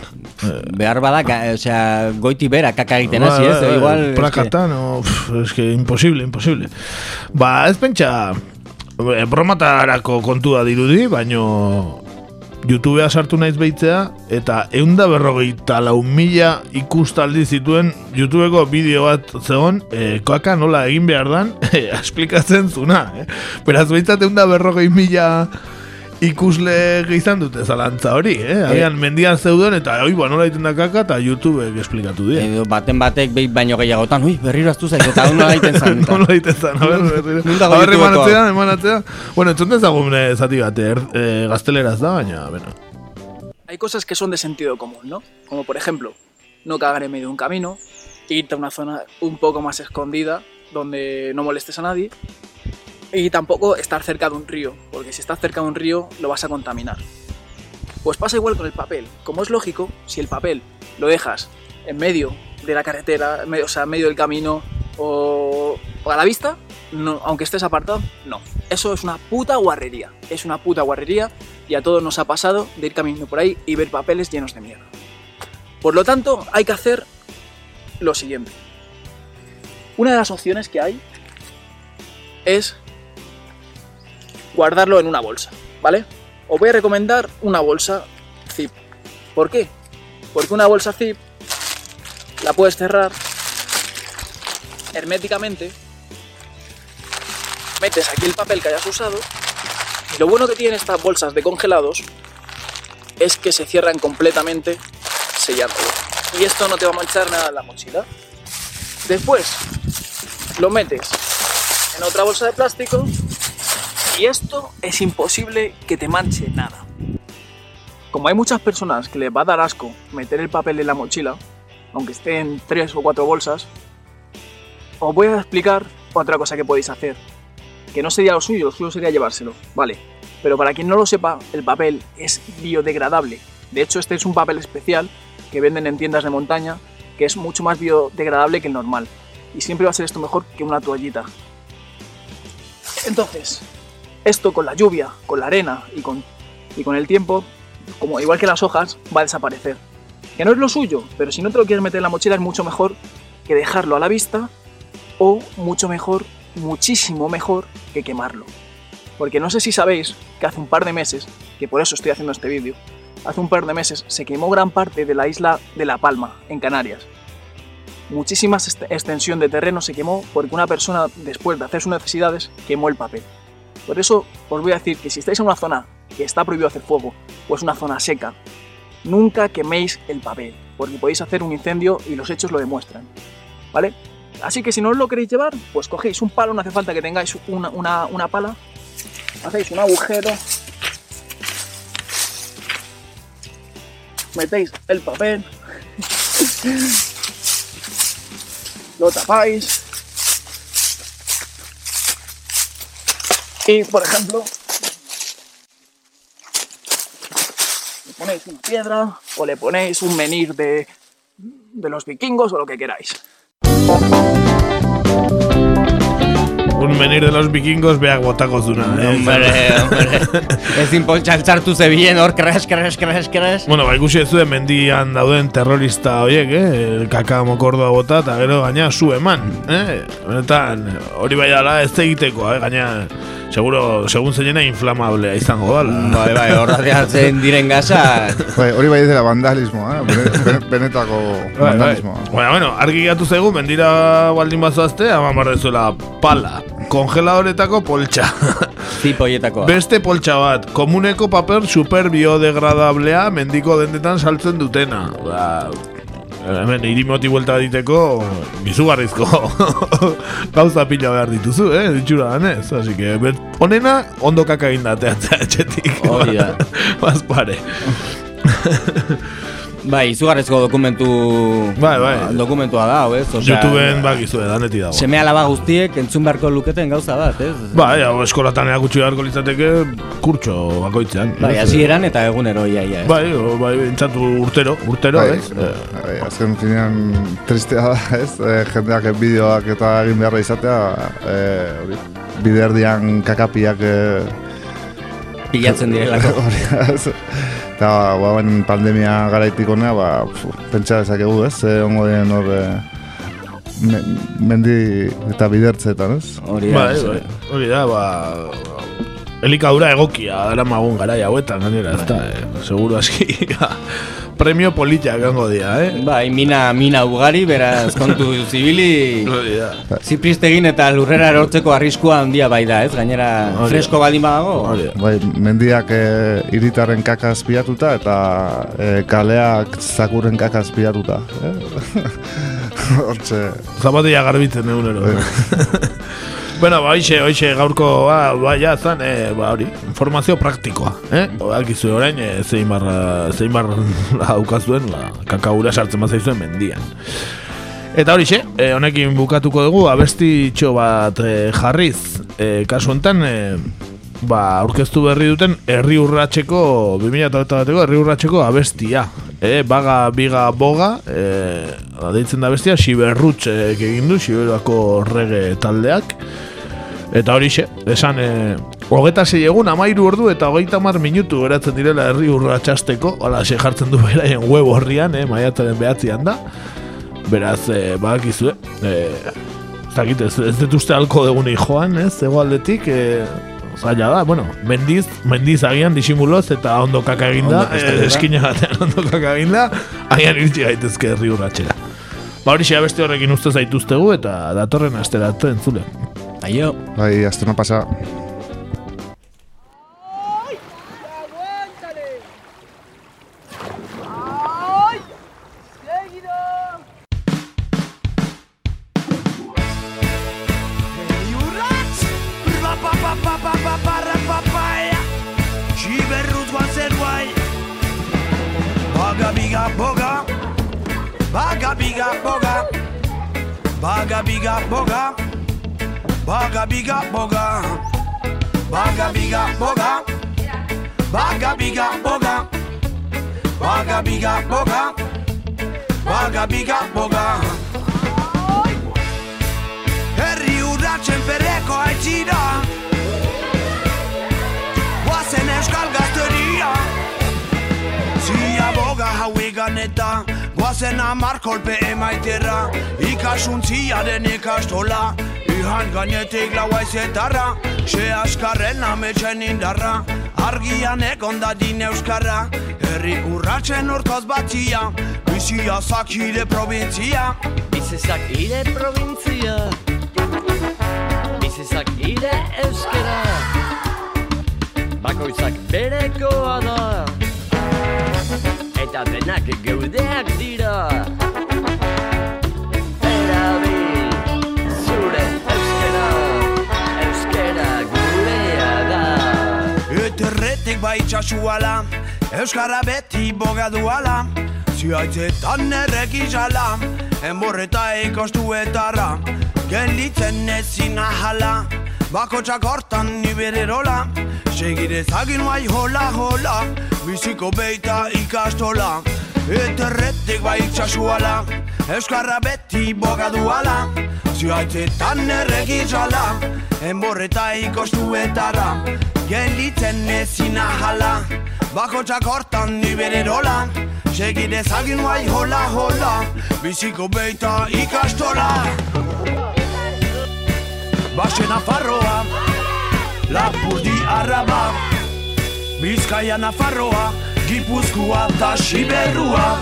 Behar bada, ga, osea, goiti bera kaka egiten hasi, ez? bai, bai, Igual, eske- o, pff, eske, imposible, imposible. Ba, ez pentsa, bromatarako kontua dirudi, baino YouTubea sartu naiz behitzea, eta eunda berrogeita lau mila ikustaldi zituen YouTubeko bideo bat zegon, e, koaka nola egin behar dan, esplikatzen zuna, eh? Beraz, behitzat eunda berrogei mila ikusle izan dute zalantza hori, eh? Agian mendian zeuden eta oi, ba, nola egiten da kaka eta YouTubek esplikatu die. Edo baten batek behin baino gehiagotan, ui, berriro aztu zaiz, eta nola egiten zan. Nola egiten zan, a ber, berriro. A ber, emanatzea, emanatzea. Bueno, entzun dezagun eh, zati bat, er, eh, gazteleraz da, baina, bueno. Hay cosas que son de sentido común, ¿no? Como por ejemplo, no cagar en medio de un camino, irte a una zona un poco más escondida donde no molestes a nadie y tampoco estar cerca de un río, porque si estás cerca de un río lo vas a contaminar. Pues pasa igual con el papel. Como es lógico, si el papel lo dejas en medio de la carretera, o sea, en medio del camino o, o a la vista, no, aunque estés apartado, no. Eso es una puta guarrería. Es una puta guarrería y a todos nos ha pasado de ir caminando por ahí y ver papeles llenos de mierda. Por lo tanto, hay que hacer lo siguiente. Una de las opciones que hay es guardarlo en una bolsa, ¿vale? Os voy a recomendar una bolsa zip. ¿Por qué? Porque una bolsa zip la puedes cerrar herméticamente, metes aquí el papel que hayas usado y lo bueno que tienen estas bolsas de congelados es que se cierran completamente sellándolo. Y esto no te va a manchar nada en la mochila. Después lo metes en otra bolsa de plástico y esto es imposible que te manche nada. Como hay muchas personas que les va a dar asco meter el papel en la mochila, aunque esté en tres o cuatro bolsas, os voy a explicar otra cosa que podéis hacer. Que no sería lo suyo, lo suyo sería llevárselo, vale. Pero para quien no lo sepa, el papel es biodegradable. De hecho, este es un papel especial que venden en tiendas de montaña, que es mucho más biodegradable que el normal. Y siempre va a ser esto mejor que una toallita. Entonces, esto con la lluvia, con la arena y con, y con el tiempo, como igual que las hojas, va a desaparecer. Que no es lo suyo, pero si no te lo quieres meter en la mochila es mucho mejor que dejarlo a la vista o mucho mejor, muchísimo mejor que quemarlo. Porque no sé si sabéis que hace un par de meses, que por eso estoy haciendo este vídeo, hace un par de meses se quemó gran parte de la isla de La Palma, en Canarias. Muchísima extensión de terreno se quemó porque una persona, después de hacer sus necesidades, quemó el papel. Por eso os voy a decir que si estáis en una zona que está prohibido hacer fuego o es una zona seca, nunca queméis el papel, porque podéis hacer un incendio y los hechos lo demuestran. ¿Vale? Así que si no os lo queréis llevar, pues cogéis un palo, no hace falta que tengáis una, una- una pala, hacéis un agujero, metéis el papel, lo tapáis y, por ejemplo, le ponéis una piedra o le ponéis un menir de, de los vikingos o lo que queráis. Un menir de los vikingos beak botakozuna. Eh? Hombre, hombre. Ezin poltsan sartu zebilen hor, kres, kres, kres, kres. Bueno, ba, ikusi ez zuen mendian dauden terrorista horiek, eh? Kaka mokordoa bota eta gero gaina zu eman, eh? Benetan, hori bai dala ez egiteko, eh? Gaina, seguro, segun zeinena inflamablea izango dala. Bai, bai, horratik hartzen diren gasa. Bai, hori bai dela vandalismoa, eh? Bene- bene- benetako Bai, bai. vandalismoa. Bueno, bueno, argi gatu zaigu, mendira baldin bazoazte, ama marrezuela pala, kongeladoretako poltsa. Zipoietakoa. Beste poltsa bat, komuneko paper super biodegradablea mendiko dendetan saltzen dutena. Ba, hemen irimoti buelta diteko bizugarrizko gauza pila behar dituzu, eh? Ditxura danez, así que bet, onena ondo kaka egin dateatzea etxetik. Hori da. Bazpare. Bai, izugarrezko dokumentu... Bai, bai. Dokumentua da, hau ez? Osea, YouTubeen bakizue, daneti dago. Seme alaba guztiek entzun beharko luketen gauza bat, ez? Bai, hau eskolatan erakutsi beharko litzateke kurtso bakoitzean. Bai, ez? hasieran eta egunero ia, ia. ez? Bai, o, bai, entzatu urtero, urtero, Bai, ez? bai, azken finean tristea da, ez? E, jendeak bideoak eta egin beharra izatea, e, hori, bide erdian kakapiak... E, Pilatzen direlako. Eta, ba, ben, pandemia garaitik honea, ba, pentsa dezakegu, ez? E, ongo den hor... E, me, mendi eta bidertzeetan, ez? Hori Bai, bai, hori da, ba... Elikadura egokia, dara magun garai hauetan, gainera, ez da, eh? seguru aski, premio politia gango dia, eh? Bai, mina, mina ugari, beraz, kontu zibili... Zipristegin eta lurrera erortzeko arriskua handia bai da, ez? Gainera, Hori. fresko baldin badago. Bai, mendiak e, hiritarren kakaz pilatuta eta e, kaleak zakuren kakaz pilatuta. Eh? Hortxe... Zapatilla garbitzen egunero. Bueno, ba, hoxe, hoxe, gaurko, ba, ba, ja, zan, eh, ba, hori, informazio praktikoa, eh? Akizu orain, eh, zein barra, zein barra daukazuen, ba, kakaura sartzen bazaizuen mendian. Eta hori eh, honekin bukatuko dugu, abesti txo bat eh, jarriz, eh, kasu honetan, eh, ba, aurkeztu berri duten herri urratxeko, 2008 bateko herri urratxeko abestia. E, baga, biga, boga, e, deitzen da bestia, Siberrutx e, egin du, Siberuako rege taldeak. Eta hori esan, e, hogeta zei egun, amairu ordu eta hogeita mar minutu geratzen direla herri urratxasteko, hala xe jartzen du beraien web horrian, e, maiatzaren behatzian da. Beraz, e, bakizue, e, dakit, ez, dut uste alko degunei joan, ez, egoaldetik, e, zaila da, bueno, mendiz, mendiz agian disimuloz eta ondo kaka eginda, da. eskina batean ondo kaka eginda, agian iritsi gaitezke herri urratxera. Ba hori xea beste horrekin uste zaituztegu eta datorren astera entzule. Aio. Bai, astuna pasa. Guazen amar kolpe emaiterra Ikasuntziaren ikastola Ihan gainetik laua izetarra Se askarren ametxen indarra Argian egon dadin euskarra Herri urratxen urtoz batzia Bizia zakire provintzia Bizezak ire provintzia Bizezak ire euskera Bakoitzak berekoa da Luzapenak geudeak dira. Erabil zure euskera Euskera gurea da. Eterretik baitxasuala Euskara beti boga duala Ziaitzetan errek izala Enborreta ikostu etarra. Gelitzen ezin ahala Bako txakortan ibererola nibererola Segirezagin bai hola hola Biziko beita ikastola. Eterretek bai txasuala Euskarra beti boga duala. Ziaitzetan errek izala Enborreta ikostuetara. Gelditzen ezin ahala Bakotxak hortan nibererola Segirezagin bai hola hola Biziko beita ikastola. Baxe Nafarroa Lapurdi Arraba Bizkaia Nafarroa Gipuzkoa eta Siberrua.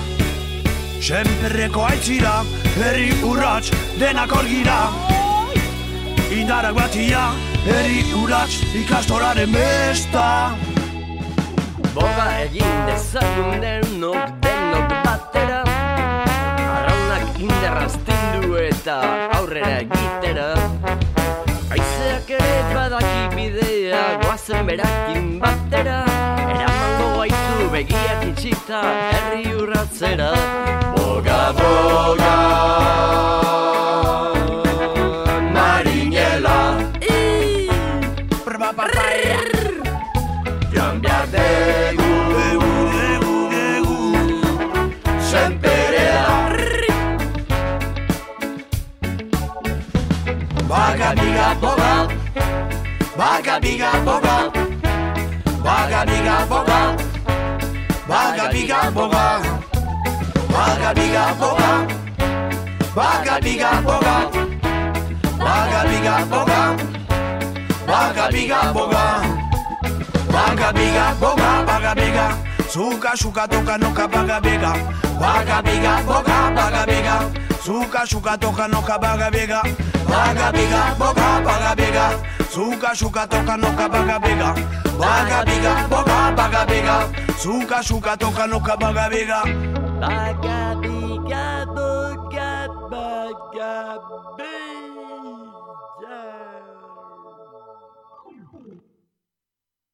Senperreko aitzira Herri urrats denak orgira Indarak batia Herri urrats ikastoraren besta. Boga egin dezagun denok denok batera. Arraunak inderrazten eta aurrera egitera. Aizeak ere badaki bidea goazen berakin batera Eramango gaitu begiak itxita herri urratzera. Boga, boga, marinela. Joan behar dugu Egu, egu, Senperea. Baga biga boga Baga biga boga. Baga biga boga. Baga biga boga. Baga biga boga. Baga biga boga. Baga biga boga. Baga biga boga. Baga biga boga Baga biga. Suka suka toka noka baga biga. Baga biga boga Baga biga Suka, shuka, toca, noca, vaga, vega. Vaga, vega, boca, vaga, vega. Suka, shuka, toca, noca, vaga, vega. Vaga, vega, boca, vaga, vega. Suka, shuka, toca, noca, vaga,